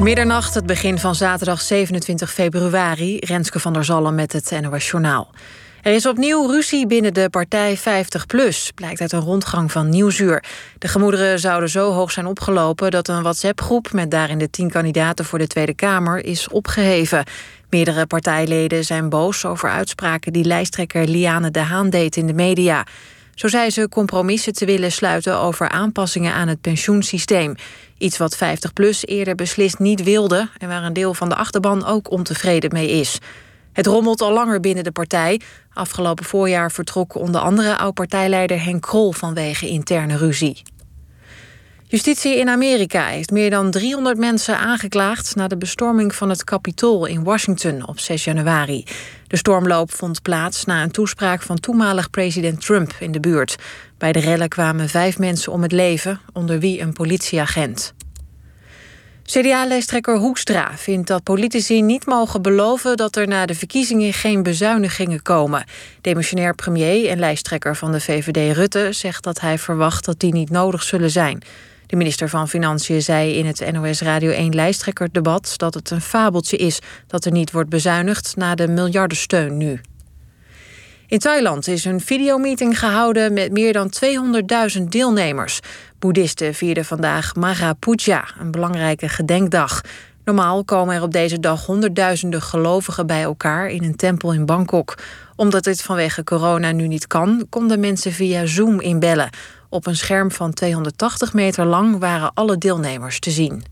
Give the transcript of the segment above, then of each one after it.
Middernacht, het begin van zaterdag 27 februari. Renske van der Zallen met het NOS Journaal. Er is opnieuw ruzie binnen de partij 50PLUS, blijkt uit een rondgang van Nieuwsuur. De gemoederen zouden zo hoog zijn opgelopen dat een WhatsApp-groep met daarin de tien kandidaten voor de Tweede Kamer is opgeheven. Meerdere partijleden zijn boos over uitspraken die lijsttrekker Liane de Haan deed in de media. Zo zei ze compromissen te willen sluiten over aanpassingen aan het pensioensysteem. Iets wat 50PLUS eerder beslist niet wilde en waar een deel van de achterban ook ontevreden mee is. Het rommelt al langer binnen de partij. Afgelopen voorjaar vertrok onder andere oud-partijleider Henk Krol vanwege interne ruzie. Justitie in Amerika heeft meer dan 300 mensen aangeklaagd... na de bestorming van het Capitool in Washington op 6 januari. De stormloop vond plaats na een toespraak van toenmalig president Trump in de buurt. Bij de rellen kwamen vijf mensen om het leven, onder wie een politieagent. CDA-lijsttrekker Hoekstra vindt dat politici niet mogen beloven dat er na de verkiezingen geen bezuinigingen komen. Demissionair premier en lijsttrekker van de VVD Rutte zegt dat hij verwacht dat die niet nodig zullen zijn. De minister van Financiën zei in het NOS Radio 1 lijsttrekkerdebat dat het een fabeltje is dat er niet wordt bezuinigd na de miljardensteun nu. In Thailand is een videomeeting gehouden met meer dan 200.000 deelnemers. Boeddhisten vierden vandaag Maha Puja, een belangrijke gedenkdag. Normaal komen er op deze dag honderdduizenden gelovigen bij elkaar in een tempel in Bangkok. Omdat dit vanwege corona nu niet kan, konden mensen via Zoom inbellen. Op een scherm van 280 meter lang waren alle deelnemers te zien.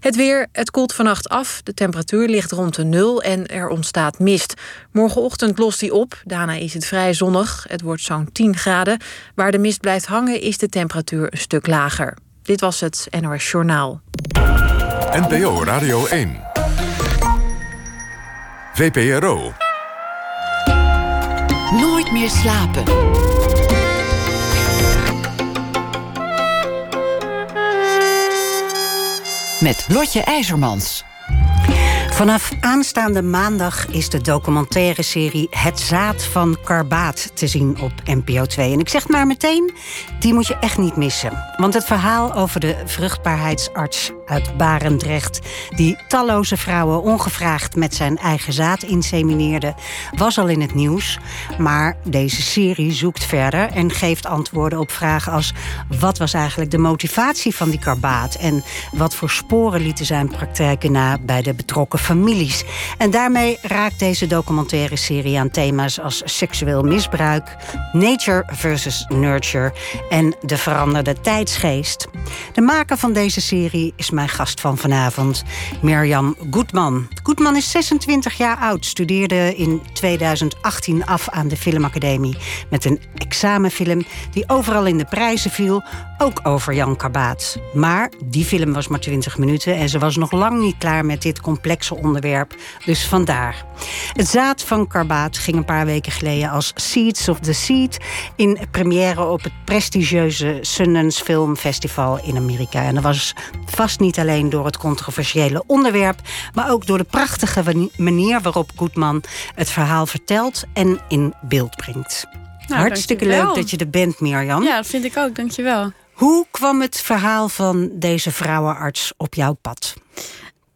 Het weer, het koelt vannacht af, de temperatuur ligt rond de nul en er ontstaat mist. Morgenochtend lost die op, daarna is het vrij zonnig, het wordt zo'n 10 graden. Waar de mist blijft hangen is de temperatuur een stuk lager. Dit was het NOS Journaal. NPO Radio 1. VPRO. Nooit meer slapen. Met Lotje IJzermans. Vanaf aanstaande maandag is de documentaire serie Het Zaad van Karbaat te zien op NPO 2. En ik zeg maar meteen, die moet je echt niet missen. Want het verhaal over de vruchtbaarheidsarts uit Barendrecht... die talloze vrouwen ongevraagd met zijn eigen zaad insemineerde... was al in het nieuws. Maar deze serie zoekt verder en geeft antwoorden op vragen als... wat was eigenlijk de motivatie van die karbaat... en wat voor sporen lieten zijn praktijken na bij de betrokken families. En daarmee raakt deze documentaire serie aan thema's als seksueel misbruik... nature versus nurture en de veranderde tijdsgeest. De maker van deze serie is mijn gast van vanavond, Mirjam Goedman. Goedman is 26 jaar oud, studeerde in 2018 af aan de Filmacademie... met een examenfilm die overal in de prijzen viel, ook over Jan Karbaat. Maar die film was maar 20 minuten en ze was nog lang niet klaar met dit onderwerp. Dus vandaar. Het zaad van Karbaat ging een paar weken geleden als Seeds of the Seed in première op het prestigieuze Sundance Film Festival in Amerika. En dat was vast niet alleen door het controversiële onderwerp, maar ook door de prachtige manier waarop Goodman het verhaal vertelt en in beeld brengt. Nou, Hartstikke leuk dat je er bent, Mirjam. Ja, dat vind ik ook. Dankjewel. Hoe kwam het verhaal van deze vrouwenarts op jouw pad?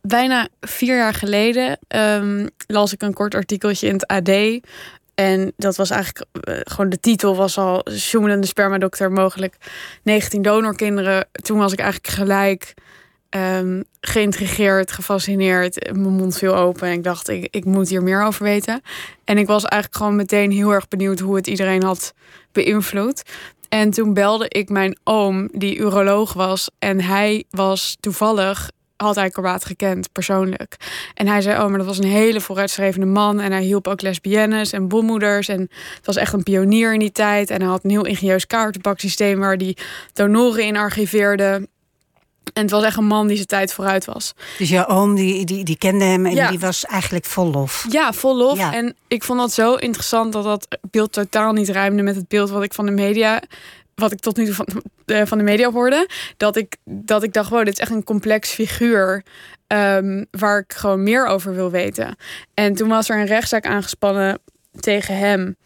Bijna vier jaar geleden um, las ik een kort artikeltje in het AD. En dat was eigenlijk uh, gewoon de titel was al sjoemelende spermadokter mogelijk 19 donorkinderen. Toen was ik eigenlijk gelijk um, geïntrigeerd, gefascineerd. Mijn mond viel open en ik dacht, ik, ik moet hier meer over weten. En ik was eigenlijk gewoon meteen heel erg benieuwd hoe het iedereen had beïnvloed. En toen belde ik mijn oom, die uroloog was. En hij was toevallig had hij Korbaat gekend, persoonlijk. En hij zei, oh, maar dat was een hele vooruitstrevende man. En hij hielp ook lesbiennes en bommoeders. En het was echt een pionier in die tijd. En hij had een heel ingenieus kaartenbaksysteem... waar die donoren in archiveerde. En het was echt een man die zijn tijd vooruit was. Dus jouw oom, die, die, die kende hem en die was eigenlijk vol lof. Ja, vol lof. En ik vond dat zo interessant dat dat beeld totaal niet ruimde met het beeld wat ik van de media wat ik tot nu toe van, uh, van de media hoorde, dat ik, dat ik dacht, wow, dit is echt een complex figuur. Um, waar ik gewoon meer over wil weten. En toen was er een rechtszaak aangespannen tegen hem.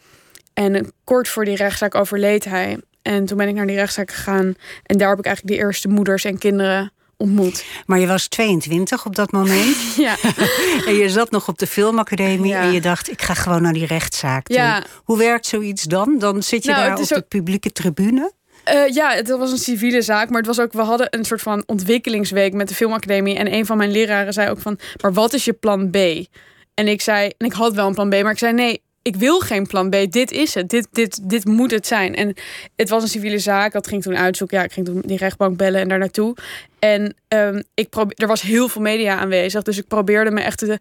En kort voor die rechtszaak overleed hij. En toen ben ik naar die rechtszaak gegaan. En daar heb ik eigenlijk de eerste moeders en kinderen ontmoet. Maar je was 22 op dat moment. ja. en je zat nog op de filmacademie Ja. en je dacht, ik ga gewoon naar die rechtszaak toe. Ja. Hoe werkt zoiets dan? Dan zit je Nou, daar op de publieke tribune. Eh, ja, het was een civiele zaak, maar het was ook, we hadden een soort van ontwikkelingsweek met de filmacademie. En een van mijn leraren zei ook van, maar wat is je plan B? En ik zei, en ik had wel een plan B, maar ik zei nee, ik wil geen plan B. Dit is het. Dit, dit, dit moet het zijn. En het was een civiele zaak. Dat ging toen uitzoeken. Ja, ik ging toen die rechtbank bellen en daar naartoe. En ehm, ik er was heel veel media aanwezig. Dus ik probeerde me echt te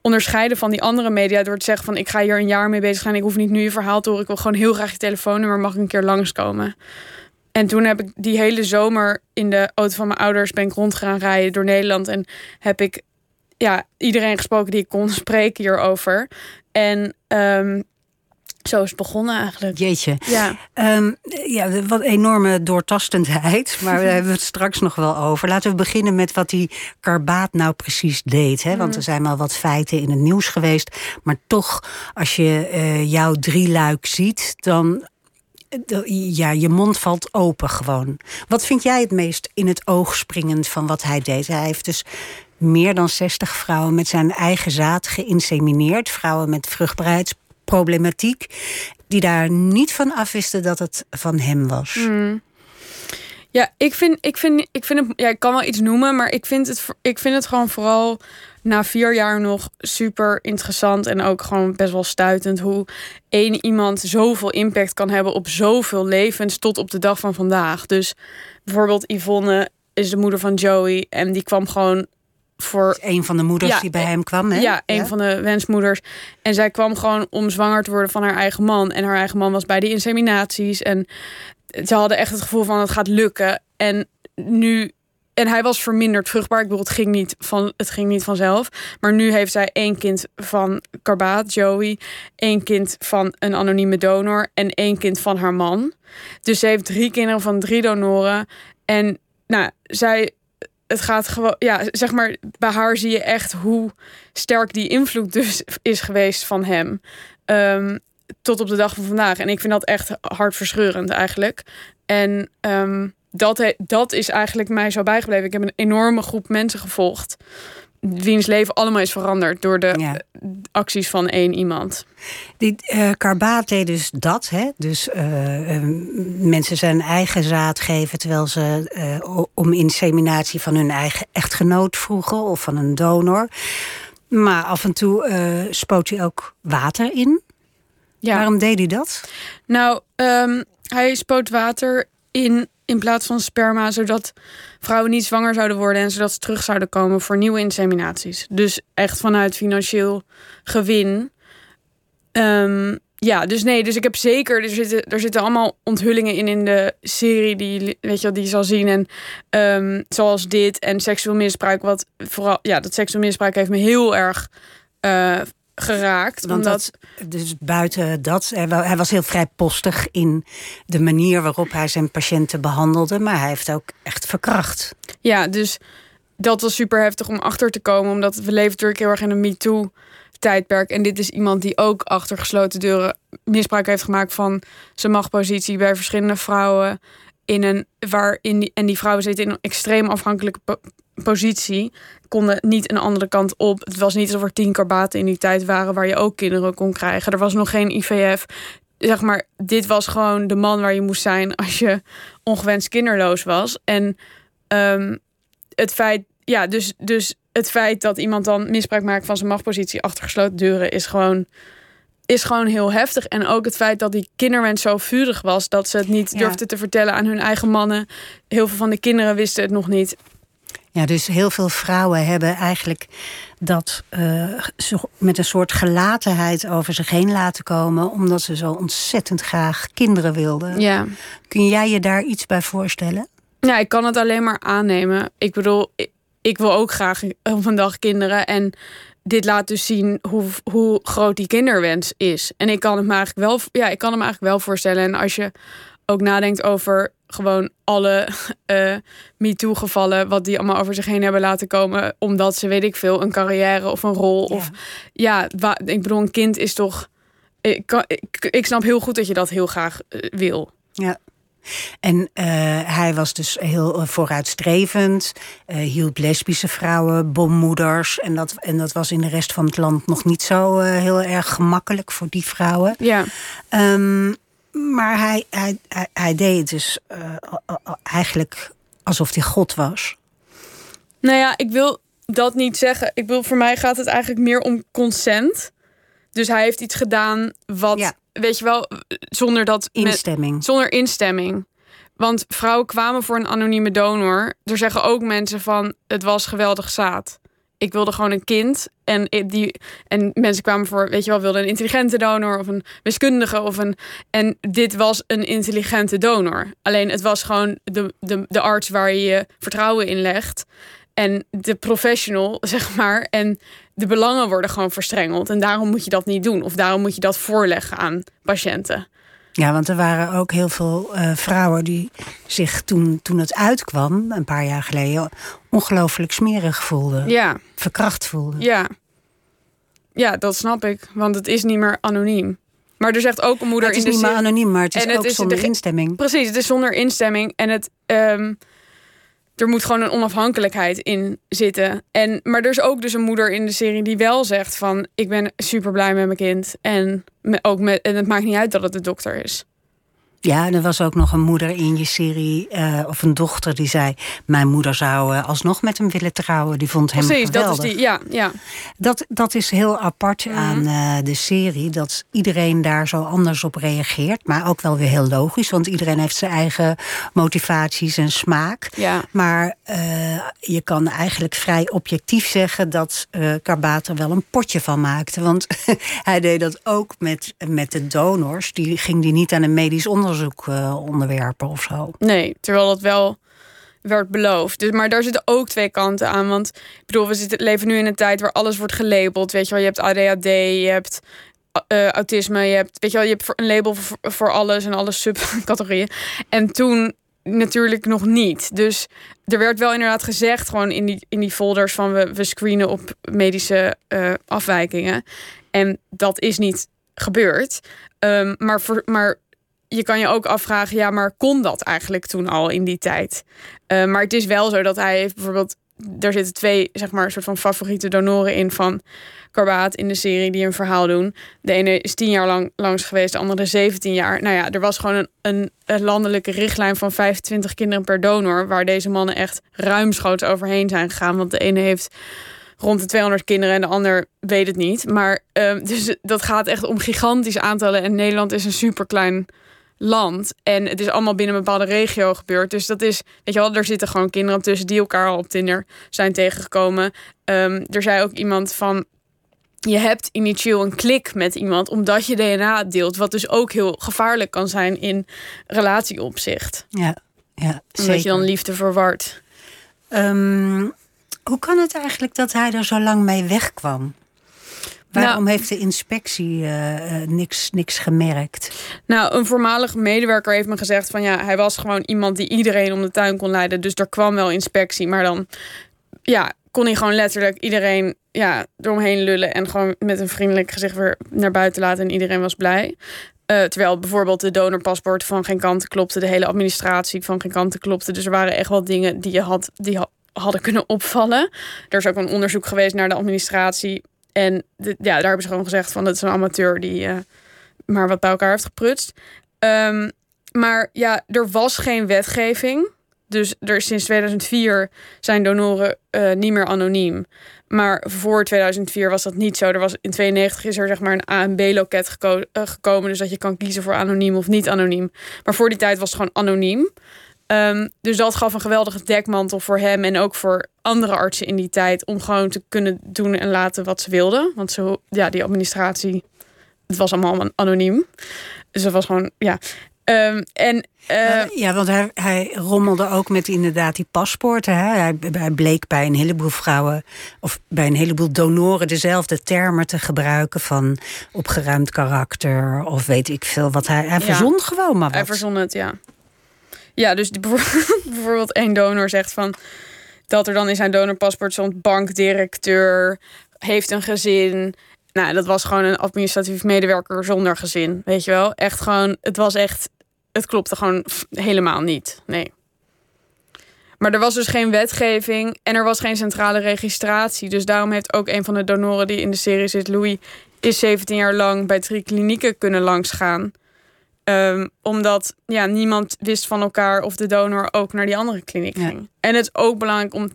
onderscheiden van die andere media. Door te zeggen van ik ga hier een jaar mee bezig zijn. Ik hoef niet nu je verhaal te horen. Ik wil gewoon heel graag je telefoonnummer. Mag ik een keer langskomen? En toen heb ik die hele zomer in de auto van mijn ouders ben rond gaan rijden door Nederland. En heb ik ja, iedereen gesproken die ik kon spreken hierover. En ehm, zo is het begonnen eigenlijk. Jeetje. Ja. Ehm, ja, wat enorme doortastendheid. Maar daar hebben we het straks nog wel over. Laten we beginnen met wat die Karbaat nou precies deed. Hè? Want er zijn wel wat feiten in het nieuws geweest. Maar toch, als je eh, jouw drieluik ziet, dan. Ja, je mond valt open gewoon. Wat vind jij het meest in het oog springend van wat hij deed? Hij heeft dus meer dan 60 vrouwen met zijn eigen zaad geïnsemineerd. Vrouwen met vruchtbaarheidsproblematiek. Die daar niet van afwisten dat het van hem was. Mm. Ja, ik vind, ik vind, ik vind het, ja, ik kan wel iets noemen, maar ik vind het, ik vind het gewoon vooral na vier jaar nog super interessant en ook gewoon best wel stuitend hoe één iemand zoveel impact kan hebben op zoveel levens tot op de dag van vandaag. Dus bijvoorbeeld Yvonne is de moeder van Joey en die kwam gewoon voor Een van de moeders Ja, die bij eh, hem kwam, hè? ja, een van de wensmoeders. En zij kwam gewoon om zwanger te worden van haar eigen man. En haar eigen man was bij de inseminaties. En ze hadden echt het gevoel van het gaat lukken. En nu. En hij was verminderd vruchtbaar. Ik bedoel, het ging niet, van, het ging niet vanzelf. Maar nu heeft zij één kind van Karbaat, Joey. één kind van een anonieme donor. En één kind van haar man. Dus ze heeft drie kinderen van drie donoren. En nou, zij het gaat gewoon, ja, zeg maar, bij haar zie je echt hoe sterk die invloed dus is geweest van hem. Ehm, tot op de dag van vandaag. En ik vind dat echt hartverscheurend eigenlijk. En ehm, dat, dat is eigenlijk mij zo bijgebleven. Ik heb een enorme groep mensen gevolgd. Wiens leven allemaal is veranderd door de Ja. acties van één iemand. Die eh Karbaat deed dus dat, hè? Dus eh, eh, mensen zijn eigen zaad geven terwijl ze o- om inseminatie van hun eigen echtgenoot vroegen of van een donor. Maar af en toe spoot hij ook water in. Ja. Waarom deed hij dat? Nou, ehm, hij spoot water in in plaats van sperma, zodat vrouwen niet zwanger zouden worden en zodat ze terug zouden komen voor nieuwe inseminaties. Dus echt vanuit financieel gewin. Ehm, ja, dus nee, dus ik heb zeker, er zitten, er zitten allemaal onthullingen in in de serie die, weet je, die je zal zien. En ehm, zoals dit en seksueel misbruik, wat vooral, ja, dat seksueel misbruik heeft me heel erg eh, geraakt. Want omdat, dat, dus buiten dat, hij wa- hij was heel vrijpostig in de manier waarop hij zijn patiënten behandelde, maar hij heeft ook echt verkracht. Ja, dus dat was super heftig om achter te komen. Omdat we leven natuurlijk heel erg in een MeToo-tijdperk. En dit is iemand die ook achter gesloten deuren misbruik heeft gemaakt van zijn machtpositie bij verschillende vrouwen. In een, waarin die, en die vrouwen zitten in een extreem afhankelijke positie. Konden niet een andere kant op. Het was niet alsof er tien karbaten in die tijd waren waar je ook kinderen kon krijgen. Er was nog geen IVF. Zeg maar, dit was gewoon de man waar je moest zijn als je ongewenst kinderloos was. En Ehm, het feit, ja, dus, dus het feit dat iemand dan misbruik maakt van zijn machtpositie achter gesloten deuren is gewoon, is gewoon heel heftig. En ook het feit dat die kinderwens zo vurig was dat ze het niet Ja. durfden te vertellen aan hun eigen mannen. Heel veel van de kinderen wisten het nog niet. Ja, dus heel veel vrouwen hebben eigenlijk dat zo- met een soort gelatenheid over zich heen laten komen, omdat ze zo ontzettend graag kinderen wilden. Ja. Kun jij je daar iets bij voorstellen? Ja, ik kan het alleen maar aannemen. Ik bedoel, ik, ik wil ook graag op een dag kinderen. En dit laat dus zien hoe, hoe groot die kinderwens is. En ik kan het me eigenlijk wel, ja, ik kan het me eigenlijk wel voorstellen. En als je ook nadenkt over gewoon alle eh MeToo-gevallen, wat die allemaal over zich heen hebben laten komen, omdat ze, weet ik veel, een carrière of een rol. Ja. Of ja, ik bedoel, een kind is toch. Ik, kan, ik, ik snap heel goed dat je dat heel graag eh, wil. Ja. En uh, hij was dus heel vooruitstrevend, uh, hielp lesbische vrouwen, bommoeders. En dat, en dat was in de rest van het land nog niet zo uh, heel erg gemakkelijk voor die vrouwen. Ja. Um, maar hij, hij, hij, hij, deed het dus eigenlijk alsof hij God was. Nou ja, ik wil dat niet zeggen. Ik wil, voor mij gaat het eigenlijk meer om consent. Dus hij heeft iets gedaan wat, ja. weet je wel, zonder dat. Instemming. Met, zonder instemming. Want vrouwen kwamen voor een anonieme donor. Er zeggen ook mensen van: het was geweldig zaad. Ik wilde gewoon een kind. En, die, en mensen kwamen voor, weet je wel, wilden een intelligente donor of een wiskundige. Of een, en dit was een intelligente donor. Alleen het was gewoon de, de, de arts waar je je vertrouwen in legt. En de professional, zeg maar. En de belangen worden gewoon verstrengeld. En daarom moet je dat niet doen. Of daarom moet je dat voorleggen aan patiënten. Ja, want er waren ook heel veel uh, vrouwen die zich toen, toen het uitkwam, een paar jaar geleden, ongelooflijk smerig voelden. Ja. Verkracht voelden. Ja. Ja, dat snap ik. Want het is niet meer anoniem. Maar er zegt ook een moeder het is in de niet meer anoniem, maar het is en het ook is zonder de- instemming. Precies, het is zonder instemming. En het, ehm, er moet gewoon een onafhankelijkheid in zitten. En, maar er is ook dus een moeder in de serie die wel zegt van... ik ben super blij met mijn kind. En, me- ook met, en het maakt niet uit dat het de dokter is. Ja, en er was ook nog een moeder in je serie, eh, of een dochter, die zei: Mijn moeder zou eh, alsnog met hem willen trouwen. Die vond hem Precies, dat geweldig. is die. Ja, ja. Dat, dat is heel apart Mhm. aan eh, de serie. Dat iedereen daar zo anders op reageert. Maar ook wel weer heel logisch. Want iedereen heeft zijn eigen motivaties en smaak. ja. Maar je kan eigenlijk vrij objectief zeggen dat eh Karbaat er wel een potje van maakte. Want hij deed dat ook met, met de donors. Die ging die niet aan een medisch onderzoek eh, onderwerpen of zo. Nee, terwijl dat wel werd beloofd. Dus, maar daar zitten ook twee kanten aan. Want ik bedoel, we zitten, leven nu in een tijd waar alles wordt gelabeld. Weet je wel, je hebt ADHD, je hebt eh, autisme, je hebt, weet je wel, je hebt een label voor, voor alles en alle subcategorieën. En toen natuurlijk nog niet. Dus er werd wel inderdaad gezegd, gewoon in die, in die folders van we, we screenen op medische eh, afwijkingen. En dat is niet gebeurd. Ehm, maar, voor, maar je kan je ook afvragen, ja, maar kon dat eigenlijk toen al in die tijd? Eh, maar het is wel zo dat hij heeft bijvoorbeeld, er zitten twee, zeg maar, soort van favoriete donoren in van Karbaat in de serie die een verhaal doen. De ene is tien jaar lang langs geweest, de andere 17 jaar. Nou ja, er was gewoon een, een, landelijke richtlijn van 25 kinderen per donor, waar deze mannen echt ruimschoots overheen zijn gegaan. Want de ene heeft rond de 200 kinderen en de ander weet het niet. Maar ehm, dus dat gaat echt om gigantische aantallen. En Nederland is een superklein land. En het is allemaal binnen een bepaalde regio gebeurd. Dus dat is, weet je wel, er zitten gewoon kinderen tussen die elkaar al op Tinder zijn tegengekomen. Ehm, er zei ook iemand van. Je hebt initieel een klik met iemand omdat je DNA deelt. Wat dus ook heel gevaarlijk kan zijn in relatieopzicht. Ja, ja Omdat zeker. je dan liefde verward. Ehm, hoe kan het eigenlijk dat hij er zo lang mee wegkwam? Waarom Nou- heeft de inspectie eh, eh, niks, niks gemerkt? Nou, een voormalig medewerker heeft me gezegd van ja, hij was gewoon iemand die iedereen om de tuin kon leiden. Dus er kwam wel inspectie, maar dan ja, kon hij gewoon letterlijk iedereen ja, eromheen lullen en gewoon met een vriendelijk gezicht weer naar buiten laten en iedereen was blij. Eh, terwijl bijvoorbeeld de donorpaspoort van geen kant klopte, de hele administratie van geen kant klopte. Dus er waren echt wel dingen die je had, die ha- hadden kunnen opvallen. Er is ook een onderzoek geweest naar de administratie. En ja, daar hebben ze gewoon gezegd van dat is een amateur die eh, maar wat bij elkaar heeft geprutst. Ehm, maar ja, er was geen wetgeving. Dus er, sinds 2004 zijn donoren eh, niet meer anoniem. Maar voor 2004 was dat niet zo. Er was, in 92 is er zeg maar een A en B-loket eh, gekomen. Dus dat je kan kiezen voor anoniem of niet anoniem. Maar voor die tijd was het gewoon anoniem. Ehm, dus dat gaf een geweldige dekmantel voor hem en ook voor andere artsen in die tijd. Om gewoon te kunnen doen en laten wat ze wilden. Want zo, ja, die administratie, het was allemaal anoniem. Dus dat was gewoon, ja. Ehm, en eh, Eh, ja, want hij, hij rommelde ook met inderdaad die paspoorten. Hè? Hij, hij bleek bij een heleboel vrouwen of bij een heleboel donoren dezelfde termen te gebruiken van opgeruimd karakter of weet ik veel wat hij. Hij Ja. verzon gewoon maar wat. Hij verzon het, ja. Ja, dus bijvoorbeeld één donor zegt van... dat er dan in zijn donorpaspoort stond bankdirecteur... heeft een gezin. Nou, dat was gewoon een administratief medewerker zonder gezin. Weet je wel? Echt gewoon, het was echt het klopte gewoon helemaal niet. Nee. Maar er was dus geen wetgeving en er was geen centrale registratie. Dus daarom heeft ook een van de donoren die in de serie zit, Louis, is 17 jaar lang bij drie klinieken kunnen langsgaan. Um, omdat ja, niemand wist van elkaar of de donor ook naar die andere kliniek ging. En het is ook belangrijk om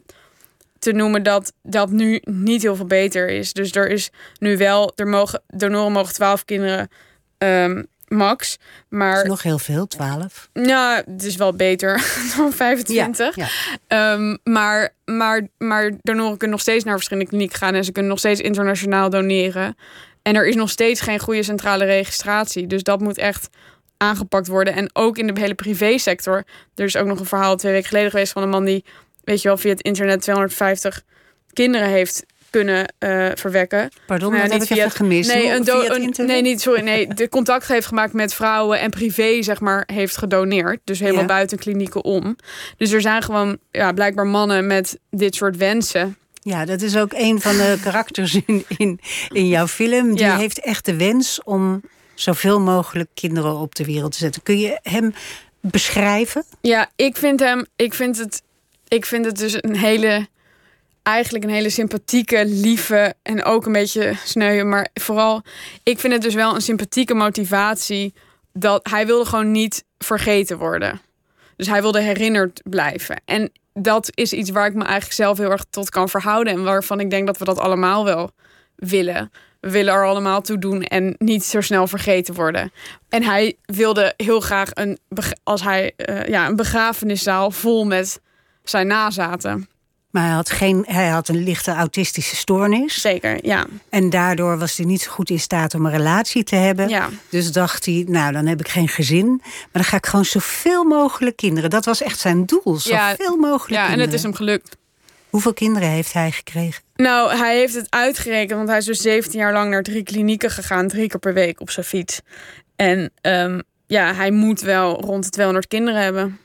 te noemen dat dat nu niet heel veel beter is. Dus er is nu wel, er mogen, donoren mogen 12 kinderen um, max. Maar is nog heel veel, 12. Ja, het is wel beter dan 25. Ja, ehm, maar, maar, maar donoren kunnen nog steeds naar verschillende klinieken gaan en ze kunnen nog steeds internationaal doneren. En er is nog steeds geen goede centrale registratie. Dus dat moet echt aangepakt worden. En ook in de hele privésector. Er is ook nog een verhaal twee weken geleden geweest van een man die, weet je wel, via het internet 250 kinderen heeft kunnen uh, verwekken. Pardon, dat heb ik gemist. Nee, een, een nee, niet sorry. Nee, de contact heeft gemaakt met vrouwen en privé, zeg maar, heeft gedoneerd. Dus helemaal buiten klinieken om. Dus er zijn gewoon ja, blijkbaar mannen met dit soort wensen. Ja, dat is ook een van de karakters in, in, in jouw film. Die heeft echt de wens om zoveel mogelijk kinderen op de wereld te zetten. Kun je hem beschrijven? Ja, ik vind hem. Ik vind het. Ik vind het dus een hele. Eigenlijk een hele sympathieke, lieve en ook een beetje sneu. Maar vooral, ik vind het dus wel een sympathieke motivatie. Dat hij wilde gewoon niet vergeten worden. Dus hij wilde herinnerd blijven. En dat is iets waar ik me eigenlijk zelf heel erg tot kan verhouden. En waarvan ik denk dat we dat allemaal wel willen we willen er allemaal toe doen en niet zo snel vergeten worden. En hij wilde heel graag een, als hij, uh, ja, een begrafeniszaal vol met zijn nazaten. Maar hij had, geen, hij had een lichte autistische stoornis. Zeker, ja. En daardoor was hij niet zo goed in staat om een relatie te hebben. Ja. Dus dacht hij, nou dan heb ik geen gezin. Maar dan ga ik gewoon zoveel mogelijk kinderen. Dat was echt zijn doel, zoveel mogelijk Ja, en het is hem gelukt. Hoeveel kinderen heeft hij gekregen? Nou, hij heeft het uitgerekend, want hij is dus 17 jaar lang naar drie klinieken gegaan, drie keer per week op zijn fiets. En um, ja, hij moet wel rond de 200 kinderen hebben.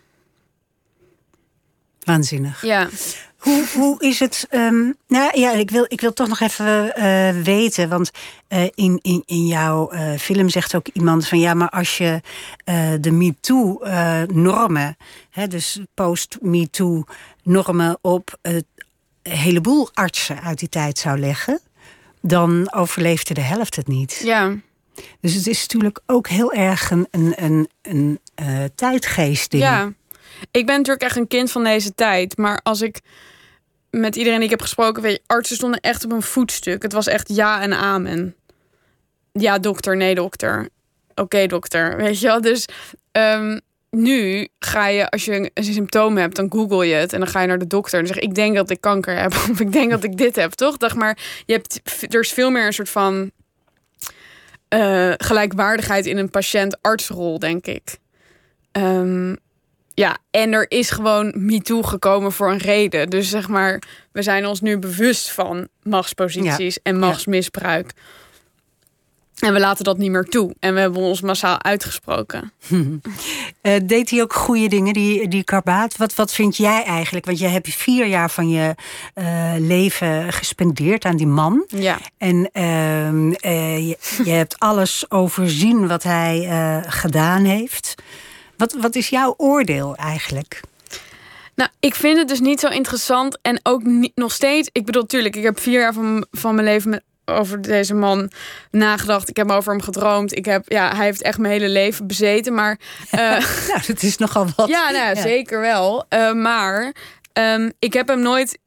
Waanzinnig. Ja. Hoe, hoe is het? Um, nou ja, ik wil, ik wil toch nog even uh, weten. Want uh, in, in, in jouw uh, film zegt ook iemand van ja, maar als je de MeToo-normen, dus post-MeToo-normen op het heleboel artsen uit die tijd zou leggen, dan overleefde de helft het niet. Ja. Dus het is natuurlijk ook heel erg een, een, een, een uh, tijdgeest-ding. Ja, ik ben natuurlijk echt een kind van deze tijd. Maar als ik met iedereen die ik heb gesproken, weet je, artsen stonden echt op een voetstuk. Het was echt ja en amen. Ja, dokter, nee, dokter. Oké, dokter. Weet je wel? Dus um, nu ga je, als je een symptoom hebt, dan google je het en dan ga je naar de dokter en zeg ik denk dat ik kanker heb of ik denk dat ik dit heb, toch? Dacht maar, je hebt, er is veel meer een soort van uh, gelijkwaardigheid in een patiënt-artsrol, denk ik. Um, ja, en er is gewoon MeToo gekomen voor een reden. Dus zeg maar, we zijn ons nu bewust van machtsposities en machtsmisbruik. En we laten dat niet meer toe. En we hebben ons massaal uitgesproken. Uh, deed hij ook goede dingen, die, die Karbaat? Wat, wat vind jij eigenlijk? Want je hebt vier jaar van je uh, leven gespendeerd aan die man. Ja. En uh, je, je, hebt alles overzien wat hij gedaan heeft. Wat, wat is jouw oordeel eigenlijk? Nou, ik vind het dus niet zo interessant. En ook niet, nog steeds. Ik bedoel, tuurlijk, ik heb vier jaar van, van mijn leven met over deze man nagedacht. Ik heb over hem gedroomd. Ik heb, ja, hij heeft echt mijn hele leven bezeten. Maar. Uh, nou, dat is nogal wat. Ja, nou, ja. zeker wel. Uh, maar um, ik heb hem nooit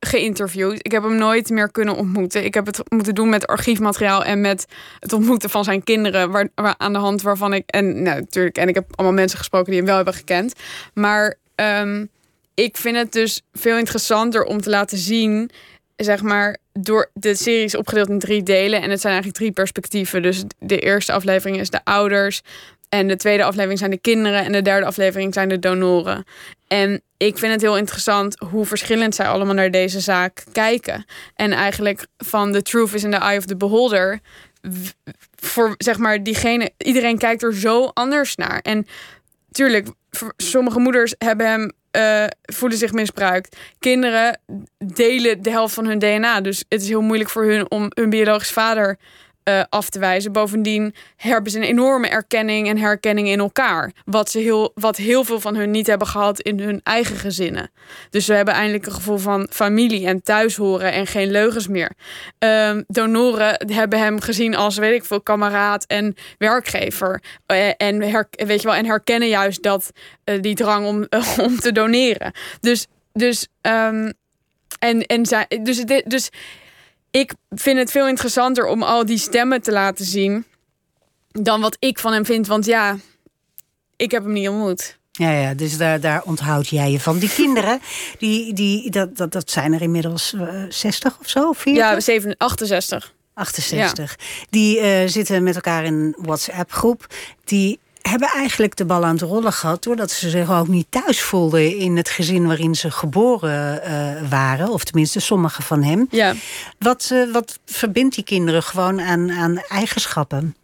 geïnterviewd. Ik heb hem nooit meer kunnen ontmoeten. Ik heb het moeten doen met archiefmateriaal en met het ontmoeten van zijn kinderen. Waar, waar aan de hand waarvan ik. En nou, natuurlijk. En ik heb allemaal mensen gesproken die hem wel hebben gekend. Maar um, ik vind het dus veel interessanter om te laten zien zeg maar, door de serie is opgedeeld in drie delen. En het zijn eigenlijk drie perspectieven. Dus de eerste aflevering is de ouders. En de tweede aflevering zijn de kinderen. En de derde aflevering zijn de donoren. En ik vind het heel interessant hoe verschillend zij allemaal naar deze zaak kijken. En eigenlijk van The Truth is in the Eye of the Beholder. Voor zeg maar diegene, iedereen kijkt er zo anders naar. En tuurlijk, sommige moeders hebben hem uh, voelen zich misbruikt. Kinderen delen de helft van hun DNA. Dus het is heel moeilijk voor hun om hun biologisch vader eh, af te wijzen. Bovendien hebben ze een enorme erkenning en herkenning in elkaar. Wat, ze heel, wat heel veel van hun niet hebben gehad in hun eigen gezinnen. Dus ze hebben eindelijk een gevoel van familie en thuis horen en geen leugens meer. Um, donoren hebben hem gezien als, weet ik veel, kameraad en werkgever. Uh, en, weet je wel, en herkennen juist dat uh, die drang om, om te doneren. Dus, dus, um, en, en zij, dus, dus ik vind het veel interessanter om al die stemmen te laten zien. dan wat ik van hem vind. Want ja, ik heb hem niet ontmoet. Ja, ja, dus daar, daar onthoud jij je van. Die kinderen, die, die, dat, dat, dat zijn er inmiddels uh, 60 of zo? 40? Ja, 7, 68. 68. Ja. Die uh, zitten met elkaar in een WhatsApp-groep. Die hebben eigenlijk de bal aan het rollen gehad... doordat ze zich ook niet thuis voelden in het gezin waarin ze geboren uh, waren. Of tenminste, sommige van hem. Ja. Wat, uh, wat verbindt die kinderen gewoon aan, aan eigenschappen?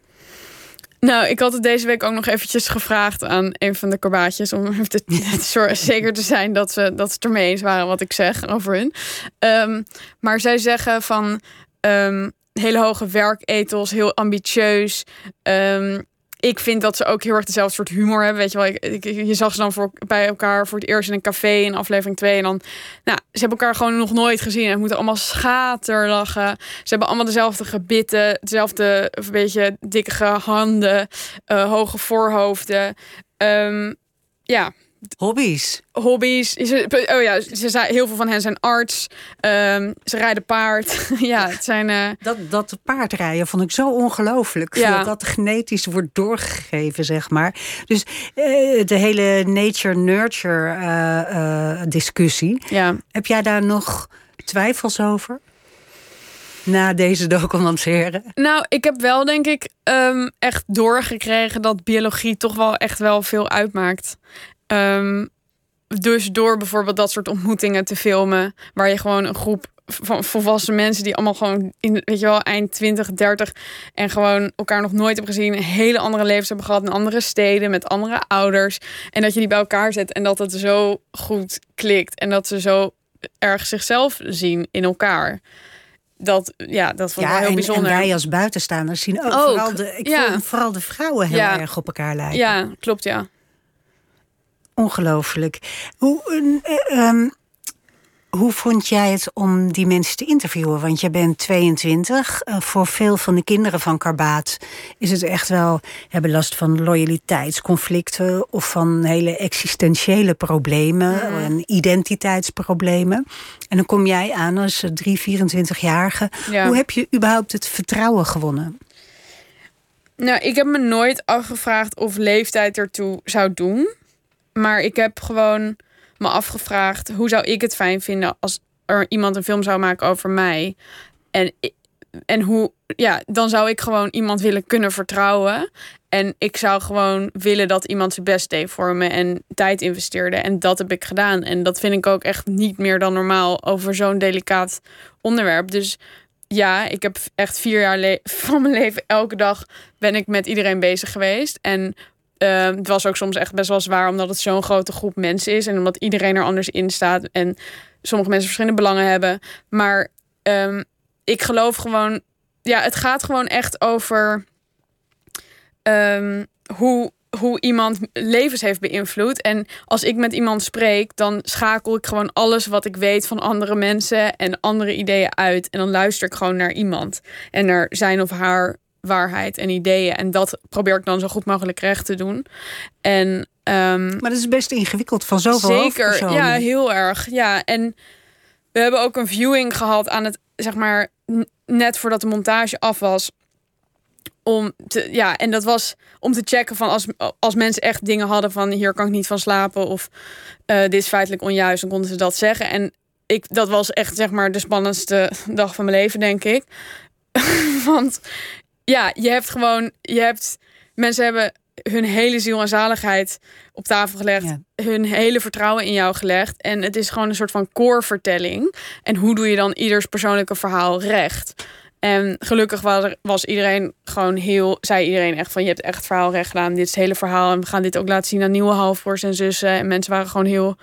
Nou, ik had het deze week ook nog eventjes gevraagd aan een van de korbaatjes... om te, te zeker te zijn dat ze, dat ze het ermee eens waren wat ik zeg over hun. Um, maar zij zeggen van... Um, hele hoge werketels, heel ambitieus... Um, ik vind dat ze ook heel erg dezelfde soort humor hebben. Weet je wel, ik, je zag ze dan voor, bij elkaar voor het eerst in een café in aflevering 2. En dan, nou, ze hebben elkaar gewoon nog nooit gezien. En moeten allemaal schaterlachen. Ze hebben allemaal dezelfde gebitten, dezelfde een beetje dikke handen, uh, hoge voorhoofden. Um, ja, Hobby's. Hobby's. Oh ja, ze zijn, heel veel van hen zijn arts. Um, ze rijden paard. ja, het zijn. Uh... Dat, dat paardrijden vond ik zo ongelooflijk. Ja. Dat dat genetisch wordt doorgegeven, zeg maar. Dus uh, de hele nature-nurture uh, discussie. Ja. Heb jij daar nog twijfels over? na deze documentaire? Nou, ik heb wel denk ik um, echt doorgekregen dat biologie toch wel echt wel veel uitmaakt. Um, dus door bijvoorbeeld dat soort ontmoetingen te filmen, waar je gewoon een groep van volwassen mensen die allemaal gewoon in, weet je wel, eind 20, 30 en gewoon elkaar nog nooit hebben gezien, hele andere levens hebben gehad in andere steden met andere ouders en dat je die bij elkaar zet en dat het zo goed klikt en dat ze zo erg zichzelf zien in elkaar dat, ja, dat vond ik ja, heel en, bijzonder. En wij als buitenstaanders zien ook, ook. Vooral, de, ik ja. vooral de vrouwen heel ja. erg op elkaar lijken. Ja, klopt, ja. Ongelooflijk. Hoe, uh, um, hoe vond jij het om die mensen te interviewen? Want je bent 22. Uh, voor veel van de kinderen van Karbaat is het echt wel hebben last van loyaliteitsconflicten of van hele existentiële problemen en identiteitsproblemen. En dan kom jij aan als 3, 24-jarige. Ja. Hoe heb je überhaupt het vertrouwen gewonnen? Nou, ik heb me nooit afgevraagd of leeftijd ertoe zou doen. Maar ik heb gewoon me afgevraagd hoe zou ik het fijn vinden als er iemand een film zou maken over mij. En, en hoe, ja, dan zou ik gewoon iemand willen kunnen vertrouwen. En ik zou gewoon willen dat iemand zijn best deed voor me en tijd investeerde. En dat heb ik gedaan. En dat vind ik ook echt niet meer dan normaal over zo'n delicaat onderwerp. Dus ja, ik heb echt vier jaar van mijn leven elke dag ben ik met iedereen bezig geweest. En uh, het was ook soms echt best wel zwaar, omdat het zo'n grote groep mensen is. En omdat iedereen er anders in staat. En sommige mensen verschillende belangen hebben. Maar um, ik geloof gewoon. Ja, het gaat gewoon echt over um, hoe, hoe iemand levens heeft beïnvloed. En als ik met iemand spreek, dan schakel ik gewoon alles wat ik weet van andere mensen en andere ideeën uit. En dan luister ik gewoon naar iemand en naar zijn of haar waarheid en ideeën. En dat probeer ik dan zo goed mogelijk recht te doen. En, um, maar dat is best ingewikkeld van zoveel Zeker, ja, heel erg. Ja, en we hebben ook een viewing gehad aan het, zeg maar, net voordat de montage af was. Om te, ja, en dat was om te checken van als, als mensen echt dingen hadden van hier kan ik niet van slapen of uh, dit is feitelijk onjuist, dan konden ze dat zeggen. En ik, dat was echt zeg maar de spannendste dag van mijn leven, denk ik. Want ja, je hebt gewoon, je hebt, mensen hebben hun hele ziel en zaligheid op tafel gelegd, ja. hun hele vertrouwen in jou gelegd. En het is gewoon een soort van koorvertelling. En hoe doe je dan ieders persoonlijke verhaal recht? En gelukkig was, er, was iedereen gewoon heel, zei iedereen echt van je hebt echt het verhaal recht gedaan. Dit is het hele verhaal en we gaan dit ook laten zien aan nieuwe halfbroers en zussen. En mensen waren gewoon heel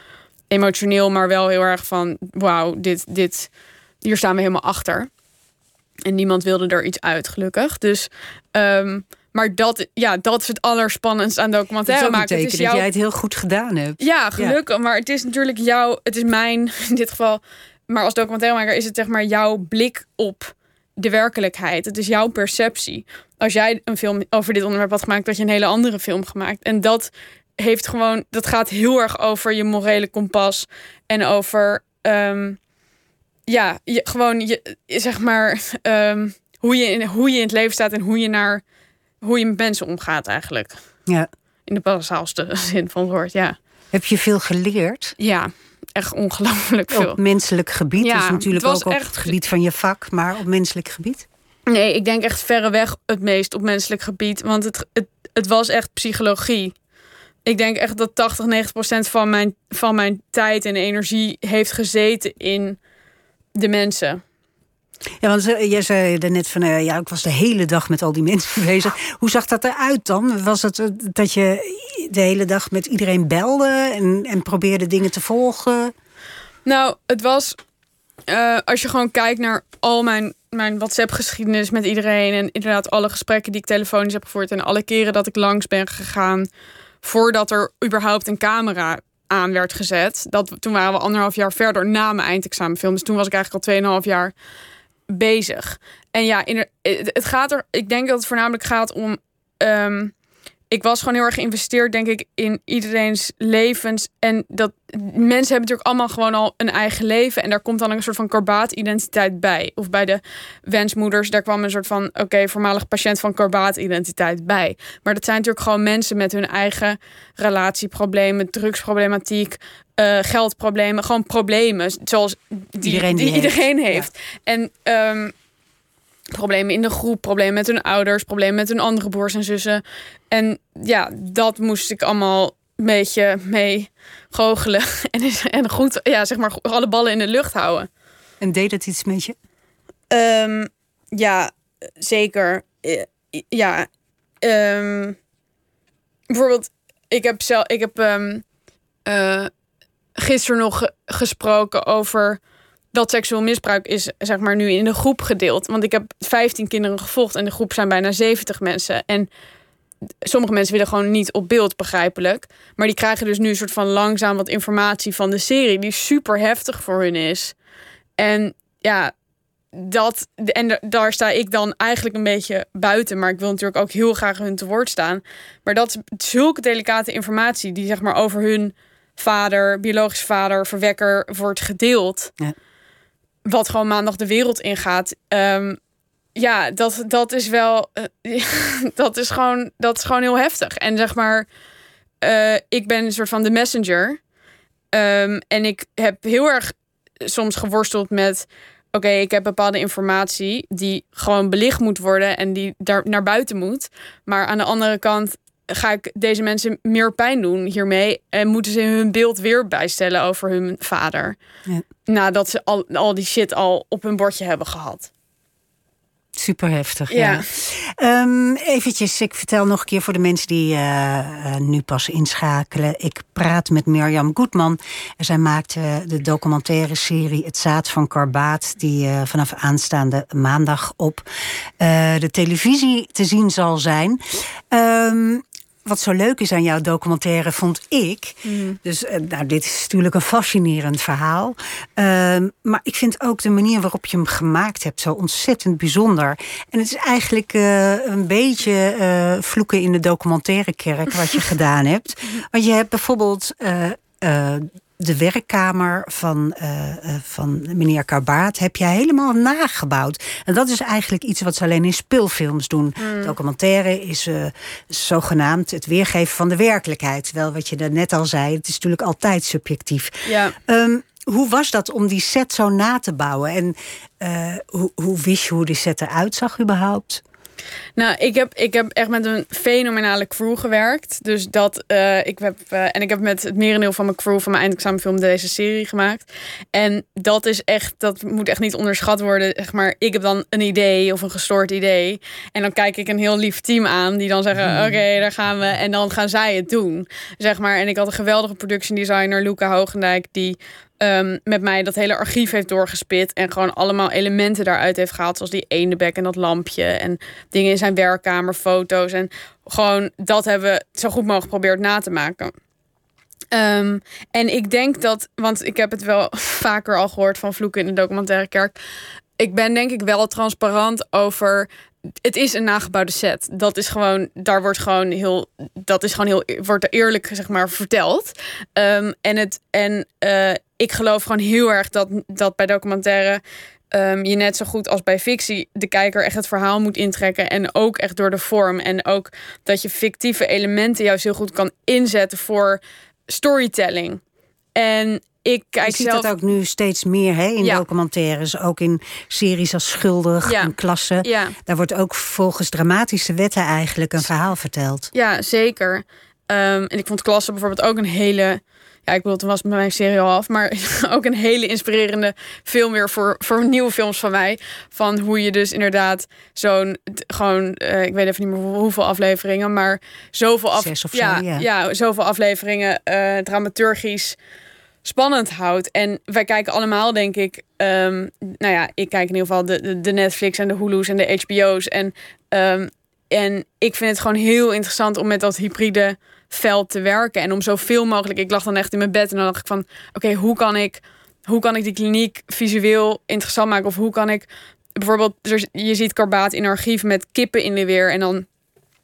emotioneel, maar wel heel erg van wauw, dit, dit, hier staan we helemaal achter. En niemand wilde er iets uit, gelukkig. Dus, ehm, maar dat, ja, dat is het allerspannendste aan documentaire maken. Het is jouw... dat jij het heel goed gedaan hebt. Ja, gelukkig. Maar het is natuurlijk jouw, het is mijn in dit geval. Maar als documentairemaker is het zeg maar jouw blik op de werkelijkheid. Het is jouw perceptie. Als jij een film over dit onderwerp had gemaakt, had je een hele andere film gemaakt. En dat heeft gewoon, dat gaat heel erg over je morele kompas en over, um, ja, je, gewoon je, zeg maar, um, hoe, je in, hoe je in het leven staat en hoe je naar, hoe je met mensen omgaat eigenlijk. Ja. In de basaalste zin van het woord, ja. Heb je veel geleerd? Ja, echt ongelooflijk veel. Op menselijk gebied, ja, dus natuurlijk ook op het gebied van je vak, maar op menselijk gebied? Nee, ik denk echt verreweg het meest op menselijk gebied. Want het, het, het was echt psychologie. Ik denk echt dat 80, 90 procent van mijn, van mijn tijd en energie heeft gezeten in de mensen. Ja, want jij zei er net van, uh, ja, ik was de hele dag met al die mensen bezig. Hoe zag dat eruit dan? Was het dat je de hele dag met iedereen belde en, en probeerde dingen te volgen? Nou, het was, uh, als je gewoon kijkt naar al mijn, mijn WhatsApp-geschiedenis met iedereen... en inderdaad alle gesprekken die ik telefonisch heb gevoerd... en alle keren dat ik langs ben gegaan voordat er überhaupt een camera aan werd gezet. Dat, toen waren we anderhalf jaar verder na mijn eindexamenfilm. Dus toen was ik eigenlijk al tweeënhalf jaar bezig. En ja, in het gaat er. Ik denk dat het voornamelijk gaat om. Ehm, ik was gewoon heel erg geïnvesteerd, denk ik, in iedereen's levens. En dat mensen hebben natuurlijk allemaal gewoon al een eigen leven. En daar komt dan een soort van karbaat-identiteit bij. Of bij de wensmoeders, daar kwam een soort van, oké, voormalig patiënt van karbaat-identiteit bij. Maar dat zijn natuurlijk gewoon mensen met hun eigen relatieproblemen, drugsproblematiek, uh, geldproblemen, gewoon problemen. Zoals die iedereen, die iedereen heeft. En um, problemen in de groep, problemen met hun ouders, problemen met hun andere broers en zussen. En ja, dat moest ik allemaal een beetje mee goochelen. En, en goed, ja, zeg maar, alle ballen in de lucht houden. En deed het iets met je? Um, ja, zeker. Ja. Um, bijvoorbeeld, ik heb zelf, ik heb um, uh, gisteren nog gesproken over dat seksueel misbruik is zeg maar nu in de groep gedeeld. Want ik heb 15 kinderen gevolgd en de groep zijn bijna 70 mensen. En sommige mensen willen gewoon niet op beeld, begrijpelijk. Maar die krijgen dus nu een soort van langzaam wat informatie van de serie, die super heftig voor hun is. En ja, dat. En daar sta ik dan eigenlijk een beetje buiten. Maar ik wil natuurlijk ook heel graag hun te woord staan. Maar dat is zulke delicate informatie die zeg maar over hun vader, biologisch vader, verwekker wordt gedeeld. Ja wat gewoon maandag de wereld ingaat. Um, ja, dat, dat is wel. Uh, dat, is gewoon, dat is gewoon heel heftig. En zeg maar, uh, ik ben een soort van de messenger. Um, en ik heb heel erg soms geworsteld met. Oké, ik heb bepaalde informatie die gewoon belicht moet worden en die daar naar buiten moet. Maar aan de andere kant ga ik deze mensen meer pijn doen hiermee? En moeten ze hun beeld weer bijstellen over hun vader? Ja. Nadat ze al, al die shit al op hun bordje hebben gehad. Super heftig. Ja. ja. Um, eventjes, ik vertel nog een keer voor de mensen die uh, nu pas inschakelen. Ik praat met Mirjam Goedman. Zij maakte de documentaire serie Het Zaad van Karbaat, die uh, vanaf aanstaande maandag op de televisie te zien zal zijn. Um, wat zo leuk is aan jouw documentaire, vond ik. Mm. Dus uh, nou, dit is natuurlijk een fascinerend verhaal. Uh, maar ik vind ook de manier waarop je hem gemaakt hebt zo ontzettend bijzonder. En het is eigenlijk uh, een beetje uh, vloeken in de documentaire kerk wat je gedaan hebt. Want je hebt bijvoorbeeld de werkkamer van, uh, van meneer Karbaat heb jij helemaal nagebouwd. En dat is eigenlijk iets wat ze alleen in speelfilms doen. Mm. Documentaire is uh, zogenaamd het weergeven van de werkelijkheid. Terwijl wat je net al zei, het is natuurlijk altijd subjectief. Ja. Um, hoe was dat om die set zo na te bouwen? En hoe, hoe wist je hoe die set eruit zag überhaupt? Nou, ik heb, ik heb echt met een fenomenale crew gewerkt. Dus dat, uh, ik heb, uh, en ik heb met het merendeel van mijn crew van mijn eindexamenfilm deze serie gemaakt. En dat is echt, dat moet echt niet onderschat worden. Zeg maar, ik heb dan een idee of een gestoord idee. En dan kijk ik een heel lief team aan die dan zeggen: hmm. Oké, daar gaan we. En dan gaan zij het doen. Zeg maar. En ik had een geweldige production designer, Luca Hoogendijk, die ehm, met mij dat hele archief heeft doorgespit. En gewoon allemaal elementen daaruit heeft gehaald. Zoals die eendebek en dat lampje. En dingen in zijn werkkamer, foto's. En gewoon dat hebben we zo goed mogelijk geprobeerd na te maken. Ehm, en ik denk dat, want ik heb het wel vaker al gehoord van vloeken in de documentaire kerk. Ik ben denk ik wel transparant over het is een nagebouwde set. Dat is gewoon, daar wordt gewoon heel, dat is gewoon heel, wordt er eerlijk zeg maar verteld. Ehm, en het, en uh, ik geloof gewoon heel erg dat, dat bij documentaire um, je net zo goed als bij fictie de kijker echt het verhaal moet intrekken. En ook echt door de vorm. En ook dat je fictieve elementen juist heel goed kan inzetten voor storytelling. En ik kijk je ziet zelf... dat ook nu steeds meer hè, in Ja. documentaires. Ook in series als Schuldig Ja. en Klasse. Ja. Daar wordt ook volgens dramatische wetten eigenlijk een verhaal verteld. Ja, zeker. Ehm, en ik vond Klasse bijvoorbeeld ook een hele... Ja, ik bedoel, toen was mijn serie al af. Maar ook een hele inspirerende film weer voor, voor nieuwe films van mij. Van hoe je dus inderdaad zo'n... Gewoon, eh, ik weet even niet meer hoe- hoeveel afleveringen. Maar zoveel, af, Zes of zo, ja, ja. ja, zoveel afleveringen eh, dramaturgisch spannend houdt. En wij kijken allemaal, denk ik... ehm, nou ja, ik kijk in ieder geval de, de, Netflix en de Hulu's en de HBO's. En, ehm, en ik vind het gewoon heel interessant om met dat hybride veld te werken. En om zoveel mogelijk... Ik lag dan echt in mijn bed en dan dacht ik van... Oké, hoe kan ik... Hoe kan ik die kliniek visueel interessant maken? Of hoe kan ik bijvoorbeeld... er- Je ziet karbaat in archief met kippen in de weer. En dan...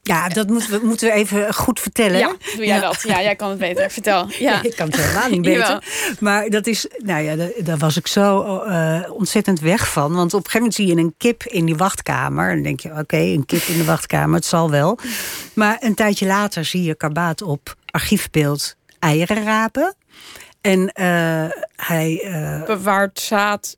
Ja, dat moeten we, moeten we even goed vertellen. Ja, doe jij dat? Ja, jij kan het beter. Vertel. Ja. Ik kan het helemaal niet Jawel. weten. Maar dat is, nou ja, daar, was ik zo eh, ontzettend weg van. Want op een gegeven moment zie je een kip in die wachtkamer. En dan denk je, oké, een kip in de wachtkamer, het zal wel. Maar een tijdje later zie je Karbaat op archiefbeeld eieren rapen. En eh, hij... eh Bewaard zaad